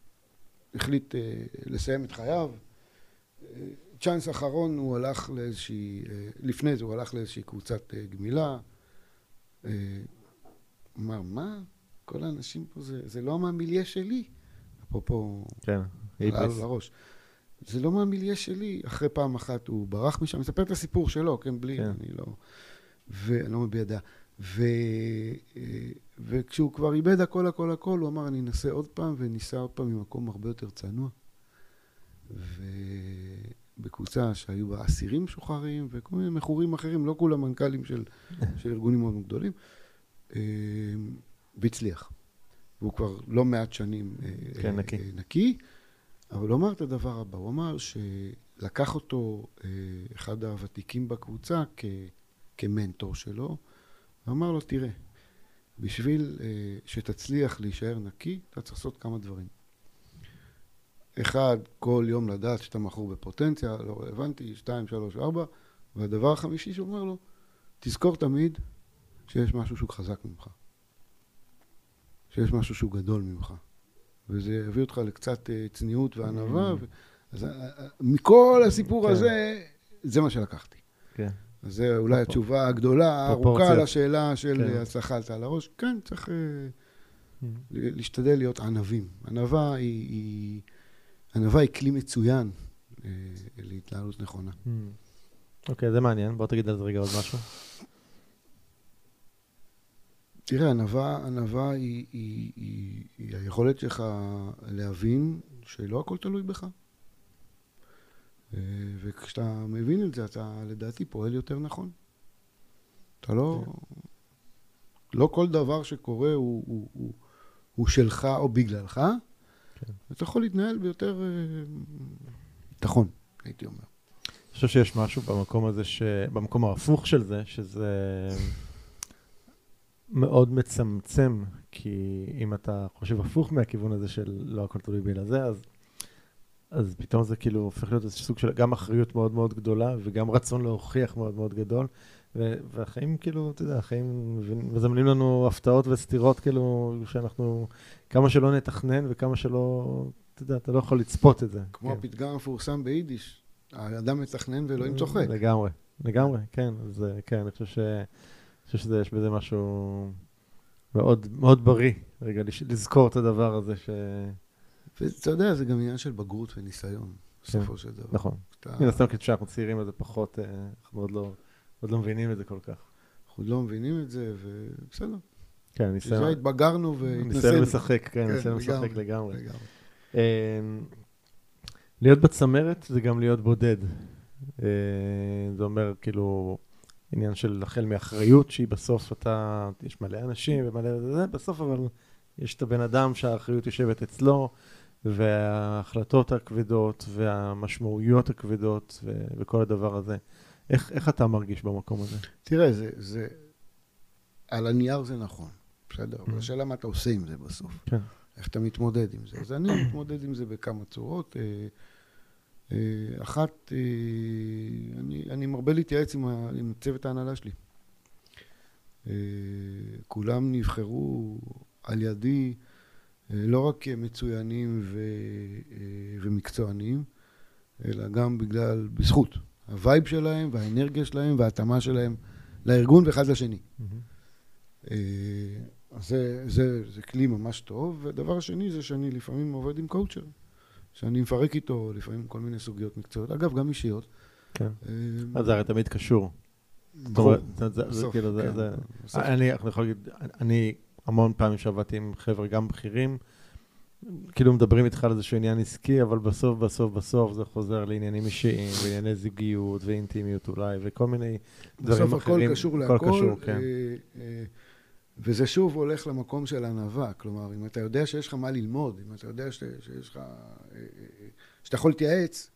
החליט אה, לסיים את חייו. אה, צ'אנס אחרון הוא הלך לאיזושהי, אה, לפני זה הוא הלך לאיזושהי קבוצת אה, גמילה. אה, אמר, מה? כל האנשים פה זה, זה לא מהמיליה שלי. אפרופו, כן. היבריס. לו לראש. זה לא מהמיליה שלי. אחרי פעם אחת הוא ברח משם, מספר את הסיפור שלו, כן, בלי, כן. אני לא... ואני לא מביע דעה. וכשהוא כבר איבד הכל, הכל, הכל, הוא אמר, אני אנסה עוד פעם, וניסה עוד פעם ממקום הרבה יותר צנוע. ובקבוצה שהיו בה אסירים משוחררים וכל מיני מכורים אחרים, לא כולם מנכ"לים של, <laughs> של ארגונים מאוד גדולים, אה, והצליח. והוא כבר לא מעט שנים אה, כן, אה, נקי. נקי, אבל הוא אמר את הדבר הבא, הוא אמר שלקח אותו אה, אחד הוותיקים בקבוצה כ, כמנטור שלו, ואמר לו, תראה, בשביל אה, שתצליח להישאר נקי, אתה צריך לעשות כמה דברים. אחד, כל יום לדעת שאתה מכור בפוטנציה, לא רלוונטי, שתיים, שלוש, ארבע, והדבר החמישי שהוא אומר לו, תזכור תמיד שיש משהו שהוא חזק ממך. שיש משהו שהוא גדול ממך. וזה יביא אותך לקצת אה, צניעות וענווה. ו... אז אה, מכל הסיפור כן. הזה, זה מה שלקחתי. כן. זה אולי התשובה הגדולה, הארוכה. לשאלה של כן. הצלחה עלתה על הראש. כן, צריך אה, ל- להשתדל להיות ענבים. ענווה היא, היא, ענווה היא כלי מצוין אה, להתנהלות נכונה. אוקיי, זה מעניין. בוא תגיד על זה רגע עוד משהו. תראה, ענווה, ענווה היא, היא, היא, היא היכולת שלך להבין שלא הכל תלוי בך. אה, וכשאתה מבין את זה, אתה לדעתי פועל יותר נכון. אתה לא... לא כל דבר שקורה הוא, הוא, הוא, הוא שלך או בגללך. כן. אתה יכול להתנהל ביותר אה, ביטחון, הייתי אומר. אני חושב שיש משהו במקום הזה, ש... במקום ההפוך של זה, שזה מאוד מצמצם, כי אם אתה חושב הפוך מהכיוון הזה של לא הכל תלוי בגלל זה, אז, אז פתאום זה כאילו הופך להיות איזה סוג של גם אחריות מאוד מאוד גדולה, וגם רצון להוכיח מאוד מאוד גדול, ו- והחיים כאילו, אתה יודע, החיים מזמנים לנו הפתעות וסתירות כאילו, שאנחנו, כמה שלא נתכנן וכמה שלא, אתה יודע, אתה לא יכול לצפות את זה. כמו כן. הפתגם המפורסם ביידיש, האדם מתכנן ואלוהים צוחק. לגמרי, לגמרי, כן. אז אה, כן, אני חושב ש... אני חושב שיש בזה משהו מאוד, מאוד בריא, רגע, לזכור את הדבר הזה ש... ואתה יודע, זה גם עניין של בגרות וניסיון, בסופו של דבר. נכון. מן הסתם, כשאנחנו צעירים, אז זה פחות, אה, אנחנו עוד לא, עוד לא מבינים את זה כל כך. אנחנו לא מבינים את זה, ובסדר. כן, בשביל ניסיון, זה התבגרנו ניסיון והתנסינו. לשחק, כן, כן, ניסיון לשחק לגמרי. אה, להיות בצמרת זה גם להיות בודד. אה, זה אומר כאילו עניין של החל מאחריות, שהיא בסוף אתה, יש מלא אנשים ומלא זה, בסוף אבל יש את הבן אדם שהאחריות יושבת אצלו, וההחלטות הכבדות והמשמעויות הכבדות ו- וכל הדבר הזה. איך, איך אתה מרגיש במקום הזה? תראה, זה, זה, על הנייר זה נכון, בסדר? אבל Mhm. השאלה מה אתה עושה עם זה בסוף. כן. איך אתה מתמודד עם זה. אז אני <coughs> מתמודד עם זה בכמה צורות. אה, אה, אחת, אה, אני, אני מרבה להתייעץ עם, ה, עם צוות ההנהלה שלי. כולם נבחרו על ידי לא רק מצוינים ו, אה, ומקצוענים, אלא גם בגלל, בזכות. ה vibe שלהם והאנרגיה שלהם וההתאמה שלהם לארגון ואחד לשני. אה, אז זה, זה, זה כלי ממש טוב. ודבר שני זה שאני לפעמים עובד עם coacher, שאני מפרק איתו לפעמים כל מיני סוגיות מקצועיות. אגב, גם אישיות. כן. אה, אז זה הרי תמיד קשור. זאת. אומרת, זה- כאילו, זה- כן, יכול להגיד, אני המון פעמים שעבדתי עם חבר'ה, גם בכירים, כאילו מדברים איתך על איזשהו עניין עסקי, אבל בסוף, בסוף, בסוף זה חוזר לעניינים אישיים, וענייני זוגיות, ואינטימיות אולי, וכל מיני דברים בסוף אחרים. הכל קשור הכל להכל. קשור, כן. אה, אה, וזה שוב הולך למקום של ענווה. כלומר, אם אתה יודע שיש לך מה ללמוד, אם אתה יודע ש- שיש לך... אה, שאתה יכול להתייעץ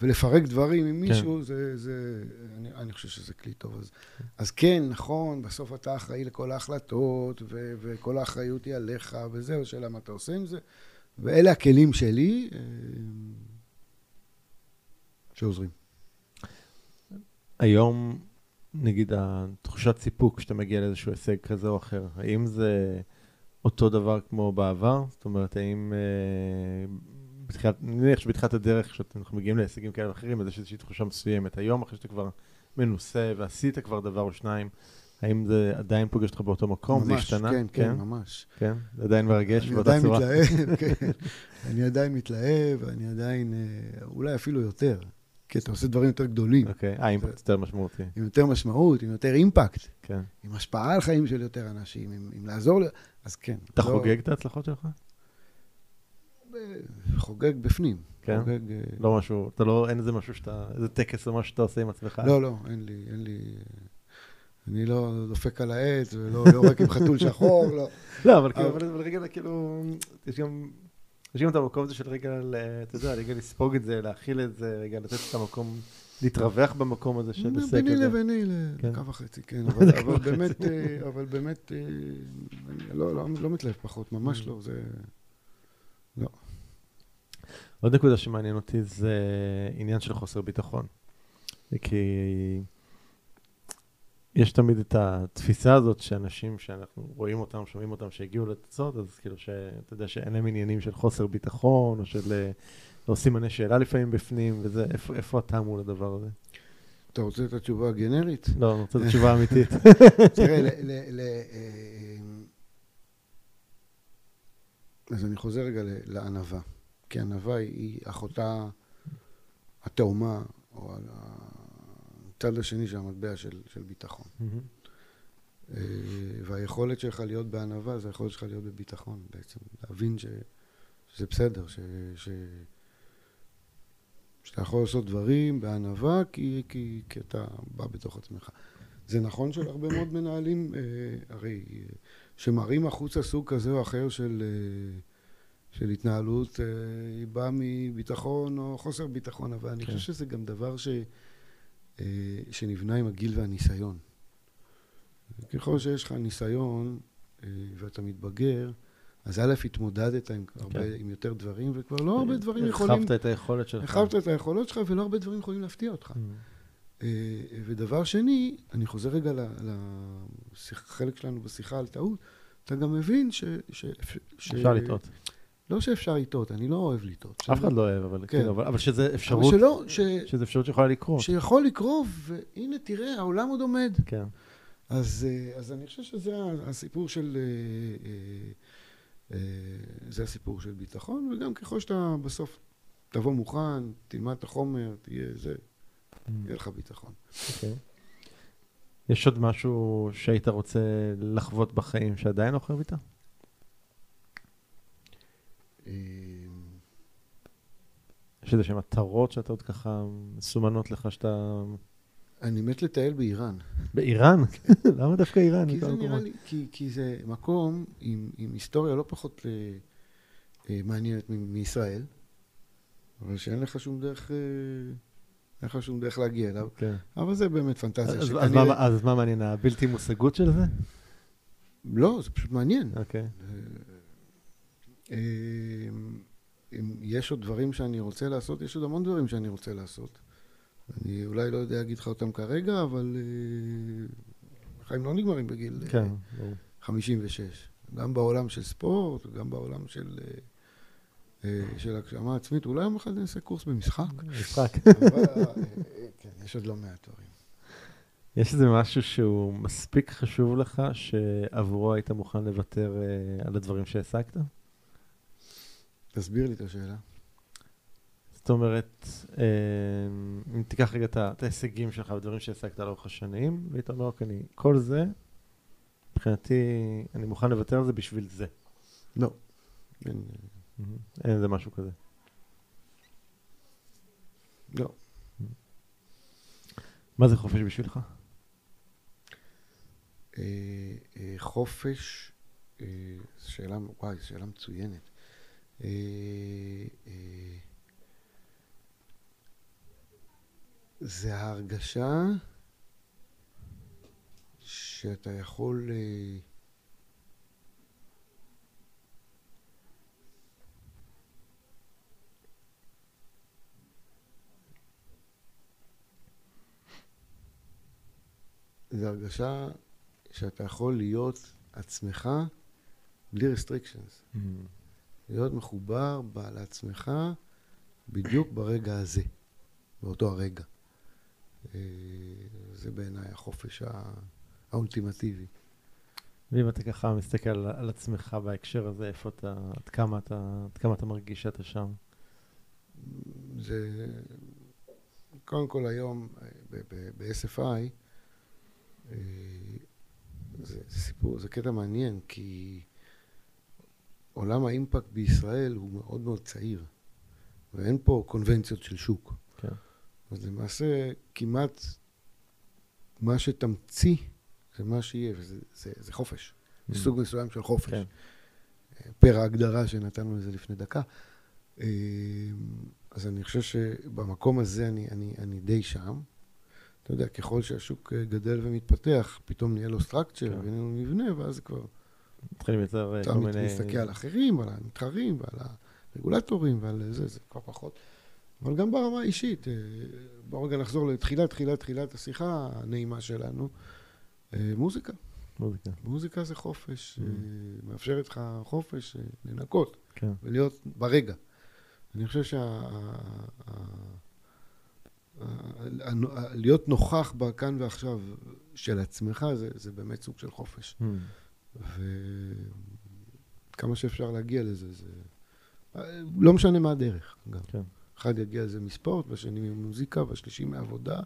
ולפרק דברים עם מישהו, זה... זה אני, אני חושב שזה כלי טוב. אז, אז כן, נכון, בסוף אתה אחראי לכל ההחלטות, ו, וכל האחריות היא עליך, וזהו, השאלה מה אתה עושה עם זה. ואלה הכלים שלי אה, שעוזרים. היום, נגיד, התחושת סיפוק כשאתה מגיע לאיזשהו הישג כזה או אחר, האם זה אותו דבר כמו בעבר? זאת אומרת, האם אה, בתחילת, אני מניח שבתחילת הדרך, כשאנחנו מגיעים להישגים כאלה ואחרים, אז יש איזושהי תחושה מסוימת. היום, אחרי שאתה כבר מנוסה ועשית כבר דבר או שניים, האם זה עדיין פוגש אותך באותו מקום? זה ממש, השתנה? כן, כן, ממש. כן? זה עדיין מרגש אני באותה עדיין צורה? מתלהב, <laughs> כן. אני עדיין מתלהב, אני עדיין, אה, אולי אפילו יותר, כי אתה עושה דברים יותר גדולים, אוקיי, אה, אימפקט יותר משמעותי. עם יותר משמעות, עם יותר אימפקט, כן. עם השפעה על חיים של יותר אנשים, עם, עם לעזור, ל- אז כן. אתה לא- חוגג את ההצלחות שלך? אה, חוגג בפנים. כן? חוגג, אה, לא משהו, אתה לא, אין איזה משהו שאתה, איזה טקס או משהו שאתה עושה עם עצמך? לא, לא, אין לי, אין לי... אני לא דופק על העץ ולא לא רק עם חתול שחור, לא. לא, אבל כאילו, אבל- רגע, כאילו, יש גם, יש גם את המקום הזה של רגע, אתה יודע, רגע לספוג את זה, להכיל את זה, רגע לתת את המקום, להתרווח במקום הזה של הישג ביני. לביני כן. לדקה וחצי, כן. <laughs> אבל אבל באמת, אה, אבל באמת, אה, אני לא- לא לא מתלהב פחות, ממש. לא. זה... עוד נקודה שמעניין אותי זה עניין של חוסר ביטחון. כי יש תמיד את התפיסה הזאת שאנשים שאנחנו רואים אותם, שומעים אותם, שהגיעו לתוצאות, אז כאילו שאתה יודע שאין להם עניינים של חוסר ביטחון, או של אה, לא סימני שאלה לפעמים בפנים, וזה, איפה, איפה אתה מול הדבר הזה? אתה רוצה את התשובה הגנרית? לא, אני רוצה את התשובה האמיתית. <laughs> תראה, ל- ל- ל- אה, אז אני חוזר רגע לענווה. כי ענווה היא- אחותה התאומה, או הצד השני של המטבע של של ביטחון. מהמם. אה, והיכולת שלך להיות בענווה זה היכולת שלך להיות בביטחון בעצם. להבין ש, שזה בסדר, ש, ש, שאתה יכול לעשות דברים בענווה כי, כי, כי אתה בא בתוך עצמך. זה נכון שלהרבה מאוד מנהלים, אה, הרי, אה, שמראים החוצה סוג כזה או אחר של, אה, של התנהלות, אה, היא באה מביטחון או חוסר ביטחון, אבל אני כן. חושב שזה גם דבר ש, אה, שנבנה עם הגיל והניסיון. ככל שיש לך ניסיון אה, ואתה מתבגר, אז א', התמודדת עם, הרבה, כן. עם יותר דברים, וכבר לא הרבה דברים יכולים... הרחבת את היכולת שלך. הרחבת את היכולות שלך, ולא הרבה דברים יכולים להפתיע אותך. אה, ודבר שני, אני חוזר רגע לחלק שלנו בשיחה על טעות, אתה גם מבין ש... ש... ש... אפשר לטעות. לא שאפשר לטעות, אני לא אוהב לטעות. אף אחד לא אוהב, אבל כן. כאילו, אבל, אבל שזה אפשרות, אבל שלא, ש... שזה אפשרות שיכולה לקרות. שיכול לקרות, והנה, תראה, העולם עוד עומד. כן. אז, אה, אז אני חושב שזה הסיפור של... אה, זה הסיפור של ביטחון, וגם ככל שאתה בסוף תבוא מוכן, תלמד את החומר, תהיה זה, mm. יהיה לך ביטחון. אוקיי. יש עוד משהו שהיית רוצה לחוות בחיים שעדיין לא חווית? יש איזה שהן מטרות שאתה עוד ככה מסומנות לך שאתה... אני מת לטייל באיראן. באיראן? <laughs> למה דווקא איראן? כי זה נראה לי, כי, כי זה מקום עם, עם היסטוריה לא פחות אה, אה, מעניינת מישראל, אבל שאין לך שום דרך, אה, אין לך שום דרך להגיע אליו. כן. אבל זה באמת פנטזיה. אז, אז, מה, אז מה מעניין, הבלתי מושגות של זה? לא, זה פשוט מעניין. אוקיי. אה, אם יש עוד דברים שאני רוצה לעשות, יש עוד המון דברים שאני רוצה לעשות. אני אולי לא יודע להגיד לך אותם כרגע, אבל אה, החיים לא נגמרים בגיל כן, אה, 56. גם בעולם של ספורט, גם בעולם של, אה, של הגשמה עצמית. אולי יום אחד נעשה קורס במשחק. משחק. כן, יש עוד לא מעט דברים. יש איזה משהו שהוא מספיק חשוב לך, שעבורו היית מוכן לוותר על הדברים שהעסקת? תסביר לי את השאלה. זאת אומרת, אה, אם תיקח רגע את ההישגים שלך ודברים שהעסקת לאורך השנים, והיית אומר, אוקיי, אני, כל זה, מבחינתי, אני מוכן לוותר על זה בשביל זה. לא. אין, איזה משהו כזה. לא. מה זה חופש בשבילך? אה, אה, חופש, שאלה, וואי, שאלה מצוינת. זה ההרגשה שאתה יכול... אה, זה הרגשה שאתה יכול להיות עצמך בלי restrictions. Mm-hmm. להיות מחובר לעצמך בדיוק ברגע הזה, באותו הרגע. אה, זה בעיניי החופש האולטימטיבי. ואם אתה ככה מסתכל על, על עצמך בהקשר הזה, איפה אתה, עד כמה אתה, עד כמה אתה מרגיש שאתה שם? זה, קודם כל היום ב-SFI, אה, זה, זה סיפור, זה קטע מעניין, כי עולם האימפקט בישראל הוא מאוד מאוד צעיר, ואין פה קונבנציות של שוק. כן. אז למעשה כמעט מה שתמציא זה מה שיהיה, וזה זה, זה חופש. Mm. זה סוג מסוים של חופש. כן. פר ההגדרה שנתנו לזה לפני דקה. אה, אז אני חושב שבמקום הזה אני, אני, אני די שם. אתה יודע, ככל שהשוק גדל ומתפתח, פתאום נהיה לו סטרקצ'ר, כן. ונהיה לו מבנה, ואז זה כבר... מתחילים יותר כל מיני... אתה מסתכל על אחרים, על המתחרים, ועל הרגולטורים, ועל זה, זה כבר פחות. אבל גם ברמה האישית, אה, בואו רגע נחזור לתחילת, תחילת, תחילת השיחה הנעימה שלנו. אה, מוזיקה. מוזיקה. מוזיקה זה חופש, mm. אה, מאפשרת לך חופש לנקות, כן. ולהיות ברגע. אני חושב שה... להיות נוכח בכאן ועכשיו של עצמך, זה, זה באמת סוג של חופש. Mm. וכמה שאפשר להגיע לזה, זה... לא משנה מה הדרך, גם. כן. אחד יגיע לזה מספורט, והשני ממוזיקה, והשלישי מעבודה,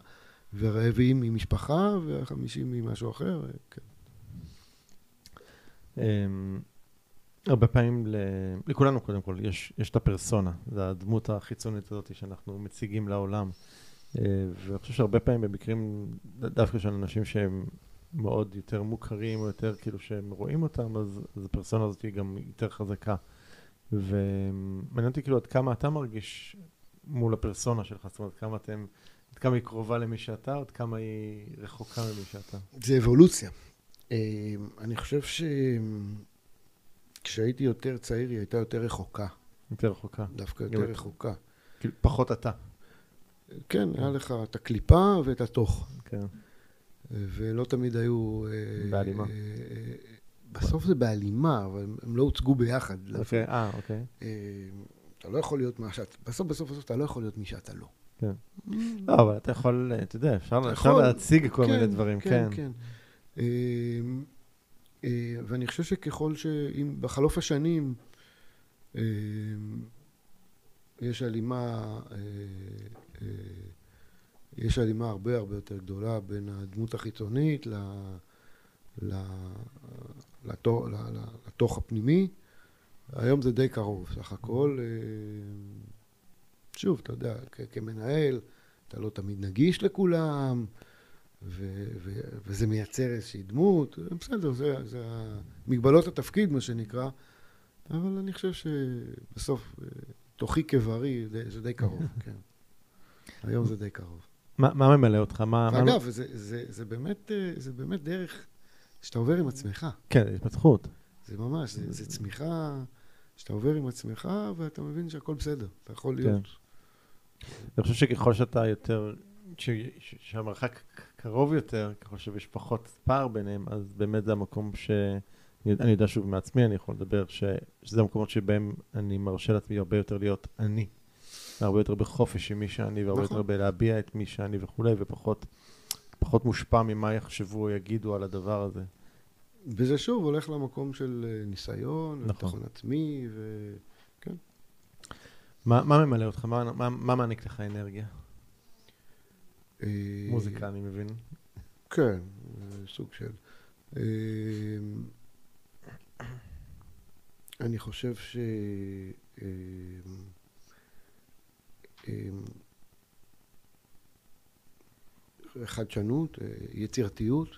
והרביעי ממשפחה, והחמישי ממשהו אחר, כן. אמ, הרבה פעמים, לכולנו קודם כל, יש, יש את הפרסונה, זו הדמות החיצונית הזאת שאנחנו מציגים לעולם. אה, ואני חושב שהרבה פעמים במקרים, דווקא של אנשים שהם מאוד יותר מוכרים, או יותר כאילו שהם רואים אותם, אז, אז הפרסונה הזאת היא גם יותר חזקה. ומעניין אותי כאילו עד כמה אתה מרגיש מול הפרסונה שלך, זאת אומרת, כמה אתם, עד כמה היא קרובה למי שאתה, עד כמה היא רחוקה ממי שאתה. זה אבולוציה. אה, אני חושב שכשהייתי יותר צעיר, היא הייתה יותר רחוקה. יותר רחוקה. דווקא יותר רחוקה. כאילו, פחות אתה. כן, היה לך את הקליפה ואת התוך. כן. ולא תמיד היו... אה, בהלימה. אה, אה, בסוף זה בהלימה, אבל הם- לא הוצגו ביחד. אוקיי, אה, אוקיי. אתה לא יכול להיות מה שאת... בסוף, בסוף, בסוף אתה לא יכול להיות מי שאתה לא. כן. לא, אבל אתה יכול, אתה יודע, אפשר. להציג כל כן, מיני דברים, כן. כן. אה, אה, ואני חושב שככל ש... בחלוף השנים אה, יש הלימה, יש הלימה הרבה הרבה יותר גדולה בין הדמות החיצונית ל... ל... לתוך, הפנימי. היום זה די קרוב, סך הכל. אה, שוב, אתה יודע, כ- כמנהל, אתה לא תמיד נגיש לכולם, ו- ו- וזה מייצר איזושהי דמות. בסדר, זה, זה מגבלות התפקיד, מה שנקרא, אבל אני חושב שבסוף, אה, תוכי כבריא, זה, זה די קרוב, <laughs> כן. היום זה די קרוב. מה מה ממלא אותך? מה... מה- ואגב, זה, זה, זה, באמת, אה, זה באמת דרך שאתה עובר עם עצמך. כן, התפתחות. זה ממש, זה, זה צמיחה שאתה עובר עם עצמך, ואתה מבין שהכל בסדר. אתה יכול כן. להיות... אני חושב שככל שאתה יותר, ש- ש- שהמרחק קרוב יותר, ככל שיש פחות פער ביניהם, אז באמת זה המקום ש... אני יודע שוב מעצמי, אני יכול לדבר, ש... שזה המקומות שבהם אני מרשה לעצמי הרבה יותר להיות אני. הרבה יותר בחופש עם מי שאני, והרבה נכון. יותר בלהביע את מי שאני וכולי, ופחות פחות מושפע ממה יחשבו או יגידו על הדבר הזה. וזה שוב הולך למקום של אה, ניסיון, נכון. וביטחון עצמי, ו... מה, מה ממלא אותך? מה, מה, מה מעניק לך אנרגיה? אה, מוזיקה, אני מבין. כן, סוג של... אה, אני חושב ש... אה, חדשנות, אה, יצירתיות,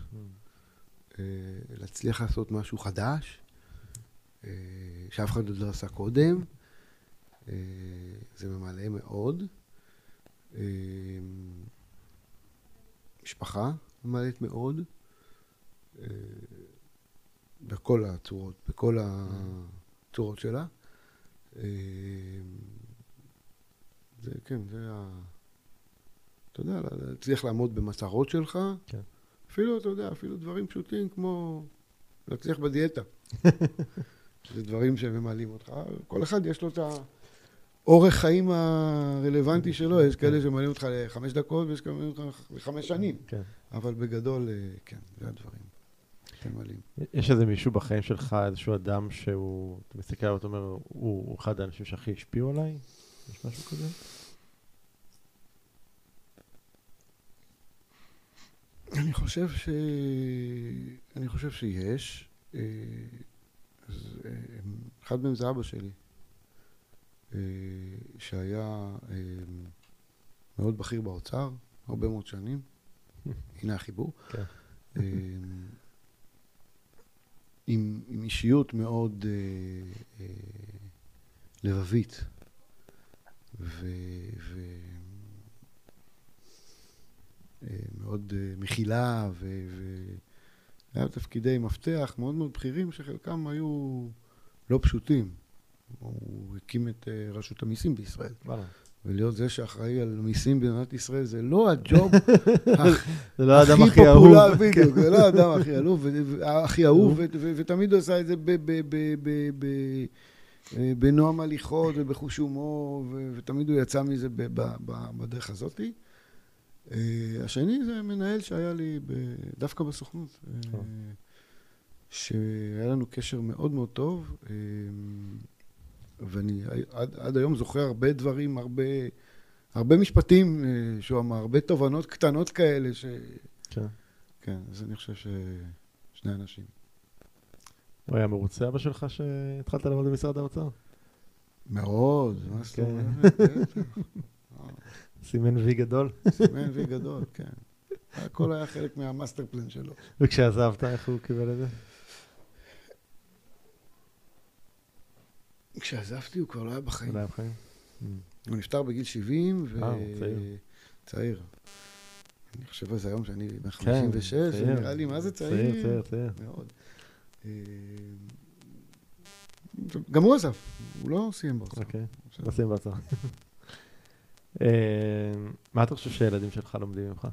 אה, להצליח לעשות משהו חדש, אה, שאף אחד עוד לא עשה קודם, אה, זה ממלא מאוד. אה, משפחה ממלאת מאוד, אה, בכל הצורות, בכל הצורות שלה. זה, כן, זה ה... אתה יודע, להצליח לעמוד במטרות שלך. כן. אפילו, אתה יודע, אפילו דברים פשוטים כמו להצליח בדיאטה. <laughs> זה דברים שממלאים אותך. כל אחד יש לו את האורך חיים הרלוונטי שלו. יש כאלה שממלאים אותך לחמש דקות ויש כאלה שממלאים אותך לחמש שנים. כן. אבל בגדול, אה, כן, זה הדברים שממלאים. יש איזה מישהו בחיים שלך, איזשהו אדם שהוא, אתה מסתכל עליו ואתה אומר, הוא אחד האנשים שהכי השפיעו עליי? יש משהו כזה? אני חושב ש... אני חושב שיש. אה, אז, אה, אחד מהם זה אבא שלי, אה, שהיה מאוד בכיר באוצר, הרבה מאוד שנים. <laughs> הנה החיבור. כן. עם, עם אישיות מאוד אה, אה, לבבית. ו... ו... אה, מאוד אה, מכילה, ו... ו... היה תפקידי מפתח מאוד מאוד בכירים, שחלקם היו לא פשוטים. הוא הקים את אה, רשות המיסים בישראל. ולהיות זה שאחראי על מיסים במדינת ישראל זה לא הג'וב <laughs> לא הכי הכי אהוב. פופולר, בדיוק, זה לא האדם הכי אהוב, הכי אהוב, ותמיד הוא עשה את זה בנועם הליכות ובחוש הומור, ו- ותמיד הוא יצא מזה ב- ב- ב- בדרך הזאתי. אה, השני זה מנהל שהיה לי ב- דווקא בסוכנות, אה, טוב. שהיה לנו קשר מאוד מאוד טוב, אה, ואני עד, עד היום זוכר הרבה דברים, הרבה, הרבה משפטים אה, שהוא אמר, הרבה תובנות קטנות כאלה, ש... כן. כן, אז אני חושב ששני אנשים. הוא היה מרוצה אבא שלך שהתחלת לעבוד במשרד האוצר? מאוד, מה זאת כן. אומרת? בטח. <laughs> סימן וי גדול. סימן וי גדול, כן. הכל היה חלק מהמאסטר פלן שלו. וכשעזבת, איך הוא קיבל את זה? כשעזבתי הוא כבר לא היה בחיים. עדיין בחיים? הוא נפטר בגיל 70, ו... אה, צעיר. צעיר. אני חושב על זה היום שאני בן כן, 56, זה צעיר. נראה לי מה זה צעיר. צעיר, צעיר, צעיר. מאוד. גם הוא עזב, הוא לא סיים באוצר. אוקיי, נשים בצד. אה, מה אתה חושב שהילדים שלך לומדים ממך?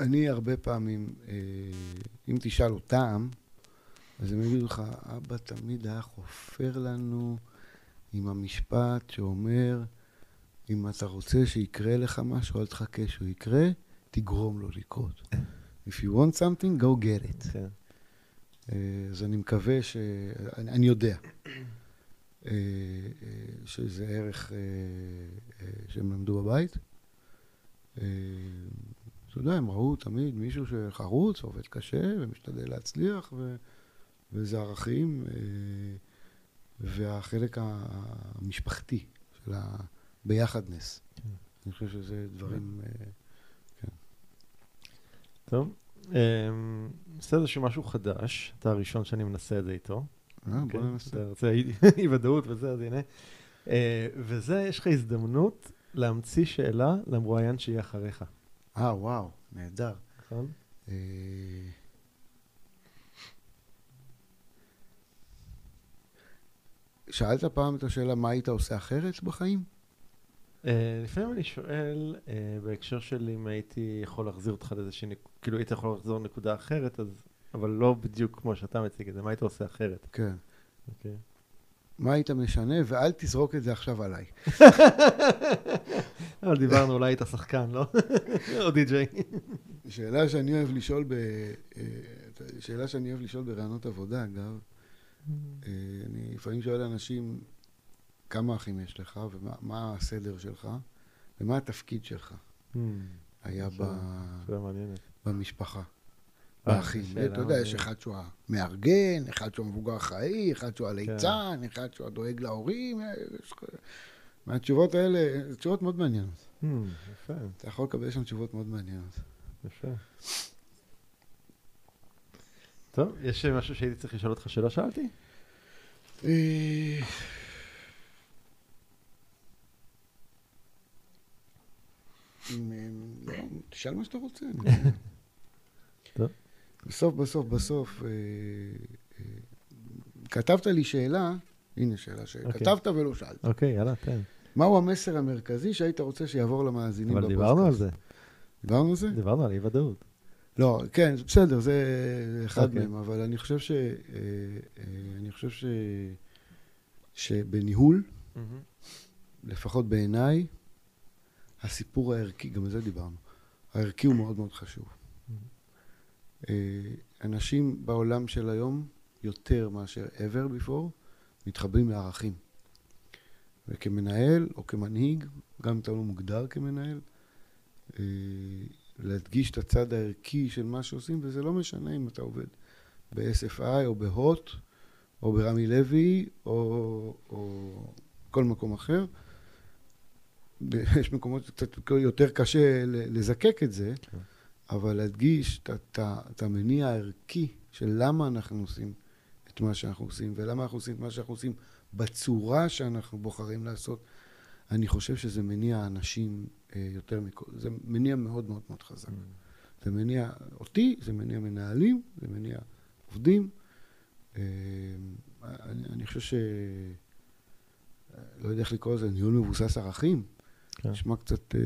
אני הרבה פעמים, אה, אם תשאל אותם, אז הם יגידו לך, אבא תמיד היה חופר לנו עם המשפט שאומר, אם אתה רוצה שיקרה לך משהו, אל תחכה שהוא יקרה, תגרום לו לקרות. If you want something, go get it. כן. אה, אז אני מקווה ש... אני, אני יודע אה, אה, שזה ערך שהם למדו בבית. אתה יודע, הם ראו תמיד מישהו שחרוץ, עובד קשה ומשתדל להצליח, ו... וזה ערכים, והחלק המשפחתי של הביחדנס. כן. אני חושב שזה דברים... טוב. אמ, בסדר, שמשהו חדש, אתה הראשון שאני מנסה את זה איתו. אה, בוא אוקיי? ננסה. אתה רוצה <laughs> אי- ודאות וזה, אז הנה. אה, וזה, יש לך הזדמנות להמציא שאלה למרואיין שיהיה אחריך, אה, וואו, נהדר. נכון? אה, שאלת פעם את השאלה מה היית עושה אחרת בחיים? אה, לפעמים אני שואל, בהקשר של אם הייתי יכול להחזיר אותך לאיזושהי, נק- כאילו היית יכול לחזור לנקודה אחרת, אז, אבל לא בדיוק כמו שאתה מציג את זה, מה היית עושה אחרת? כן. אוקיי. מה היית משנה? ואל תזרוק את זה עכשיו עליי. <laughs> אבל דיברנו, אולי היית שחקן, לא? <laughs> או די-ג'יי. שאלה שאני אוהב לשאול ב... אה, שאלה שאני אוהב לשאול בראיונות עבודה, אגב. אה, אני לפעמים שואל אנשים, כמה אחים יש לך, ומה מה הסדר שלך, ומה התפקיד שלך היה ב, שאלה מעניינת. במשפחה, אה, באחים. אתה יודע, יש מעניינת. אחד שהוא המארגן, אחד שהוא המבוגר אחראי, אחד שהוא הליצן, אחד שהוא הדואג להורים. אה, מהתשובות האלה, זה תשובות מאוד מעניינות. Hmm, יפה, אתה יכול לקבל שם תשובות מאוד מעניינות. יפה. טוב, יש משהו שהייתי צריך לשאול אותך שלא שאלתי? אה, אם, אה, לא, תשאל מה שאתה רוצה. <laughs> בסוף, בסוף, בסוף, אה, אה, כתבת לי שאלה, הנה שאלה שכתבת ולא שאלת. אוקיי, יאללה, תן. מהו המסר המרכזי שהיית רוצה שיעבור למאזינים אבל בפודקאסט? דיברנו על זה, דיברנו על זה? דיברנו על אי-ודאות. לא, כן, בסדר, זה אחד אוקיי. מהם, אבל אני חושב ש... אה, אני חושב ש... שבניהול, לפחות בעיניי, הסיפור הערכי, גם על זה דיברנו, הערכי הוא מאוד מאוד חשוב. אה, אנשים בעולם של היום, יותר מאשר ever before, מתחברים לערכים. וכמנהל או כמנהיג, גם אם אתה לא מוגדר כמנהל, אה, להדגיש את הצד הערכי של מה שעושים, וזה לא משנה אם אתה עובד ב-SFI או בהוט, או ברמי לוי, או, או כל מקום אחר. יש מקומות שקצת יותר קשה לזקק את זה, כן. אבל להדגיש את המניע הערכי של למה אנחנו עושים את מה שאנחנו עושים, ולמה אנחנו עושים את מה שאנחנו עושים בצורה שאנחנו בוחרים לעשות. אני חושב שזה מניע אנשים אה, יותר מכל, זה מניע מאוד מאוד מאוד חזק. זה מניע אותי, זה מניע מנהלים, זה מניע עובדים. אה, אני, אני חושב ש... לא יודע איך לקרוא לזה, ניהול מבוסס ערכים. כן. נשמע קצת אה,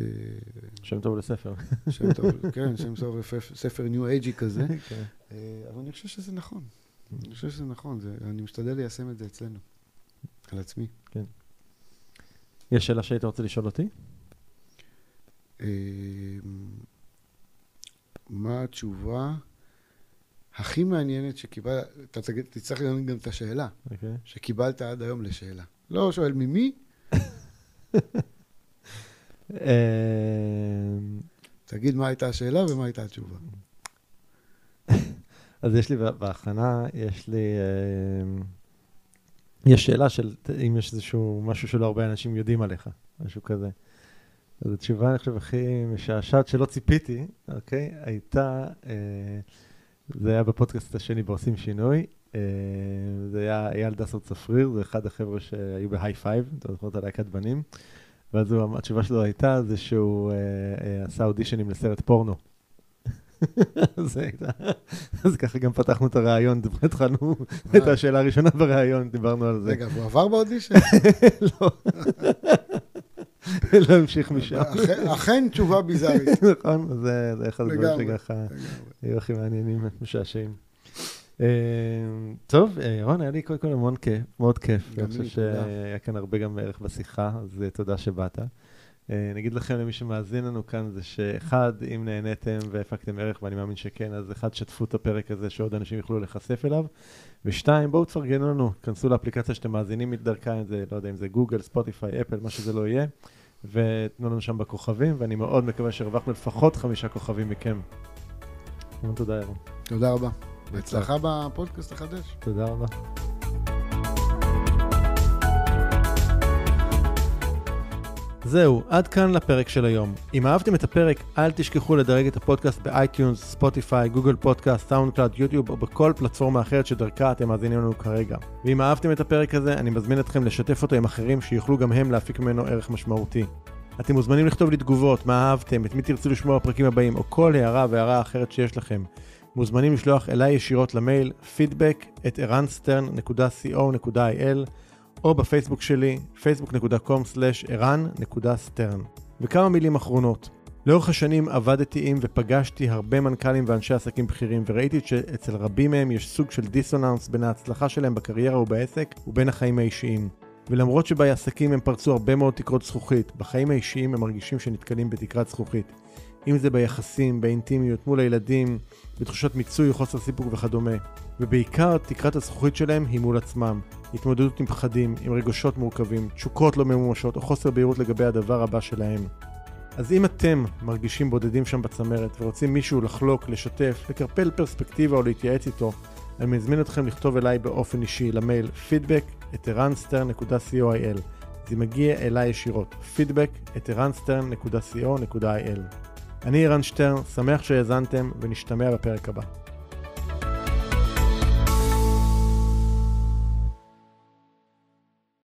שם טוב לספר. שם טוב, כן, שם טוב, לפ- ספר ניו אייג'י כזה. כן. אה, אבל אני חושב שזה נכון. אני חושב שזה נכון, אני משתדל ליישם את זה אצלנו, על עצמי. יש שאלה שהיית רוצה לשאול אותי? אה, מה התשובה הכי מעניינת שקיבלת, אתה תצטרך לענות גם את השאלה, אוקיי. שקיבלת עד היום לשאלה. לא שואל ממי, אמ, תגיד מה הייתה השאלה ומה הייתה התשובה. <laughs> אז יש לי בהכנה, יש לי... אמ, יש שאלה של אם יש איזשהו משהו שלא הרבה אנשים יודעים עליך, משהו כזה. אז התשובה, אני חושב, הכי משעשעת שלא ציפיתי, אוקיי, הייתה, אה, זה היה בפודקאסט השני בעושים שינוי, אה, זה היה אייל דסאו צפריר, זה אחד החבר'ה שהיו בהיי פייב, אתה זוכר את הלהקת בנים, ואז הוא, התשובה שלו הייתה זה שהוא אה, אה, עשה אודישנים לסרט פורנו. <laughs> אז אז ככה גם פתחנו את הראיון, התחלנו את השאלה הראשונה בראיון, דיברנו על זה. רגע, והוא עבר באודישן? <laughs> לא. <laughs> לא המשיך משם. אכן- תשובה ביזארית. נכון, זה אחד הדברים. שככה. היו הכי מעניינים, משעשעים. אה, טוב, אה, ירון, היה לי קודם כל המון כיף, מאוד כיף. גם אני חושב תודה. שהיה כאן הרבה גם ערך בשיחה, אז אה, תודה שבאת. אה, נגיד לכם, למי שמאזין לנו כאן, זה שאחד, אם נהניתם והפקתם ערך, ואני מאמין שכן, אז אחד, שתפו את הפרק הזה, שעוד אנשים יוכלו להיחשף אליו. ושתיים, בואו תפרגנו לנו, כנסו לאפליקציה שאתם מאזינים דרכה, אם זה, לא יודע, אם זה גוגל, ספוטיפיי, אפל, מה שזה לא יהיה, ותנו לנו שם בכוכבים, ואני מאוד מקווה שהרווחנו לפחות חמישה כוכבים מכם. המון תודה, ירון. תודה רבה. בהצלחה בפודקאסט החדש. תודה רבה. זהו, עד כאן לפרק של היום. אם אהבתם את הפרק, אל תשכחו לדרג את הפודקאסט ב iTunes, Spotify, Google Podcast, SoundCloud, יוטיוב או בכל פלטפורמה אחרת שדרכה אתם מאזינים לנו כרגע. ואם אהבתם את הפרק הזה, אני מזמין אתכם לשתף אותו עם אחרים שיוכלו גם הם להפיק ממנו ערך משמעותי. אתם מוזמנים לכתוב לי תגובות, מה אהבתם, את מי תרצו לשמוע בפרקים הבאים, או כל הערה והערה אחרת שיש לכם. מוזמנים לשלוח אליי ישירות למייל feedback at ערנסטרן.co.il או בפייסבוק שלי, facebook.com/ערן.סטרן. וכמה מילים אחרונות. לאורך השנים עבדתי עם ופגשתי הרבה מנכ"לים ואנשי עסקים בכירים וראיתי שאצל רבים מהם יש סוג של דיסוננס בין ההצלחה שלהם בקריירה ובעסק ובין החיים האישיים. ולמרות שבעסקים הם פרצו הרבה מאוד תקרות זכוכית, בחיים האישיים הם מרגישים שנתקלים בתקרת זכוכית. אם זה ביחסים, באינטימיות, מול הילדים, בתחושות מיצוי, חוסר סיפוק וכדומה. ובעיקר תקרת הזכוכית שלהם היא מול עצמם. התמודדות עם פחדים, עם רגשות מורכבים, תשוקות לא ממומשות או חוסר בהירות לגבי הדבר הבא שלהם. אז אם אתם מרגישים בודדים שם בצמרת ורוצים מישהו לחלוק, לשתף, לקרפל פרספקטיבה או להתייעץ איתו, אני מזמין אתכם לכתוב אליי באופן אישי למייל feedback את זה מגיע אליי ישירות, feedback את אני ערן שטרן, שמח שהאזנתם ונשתמע בפרק הבא.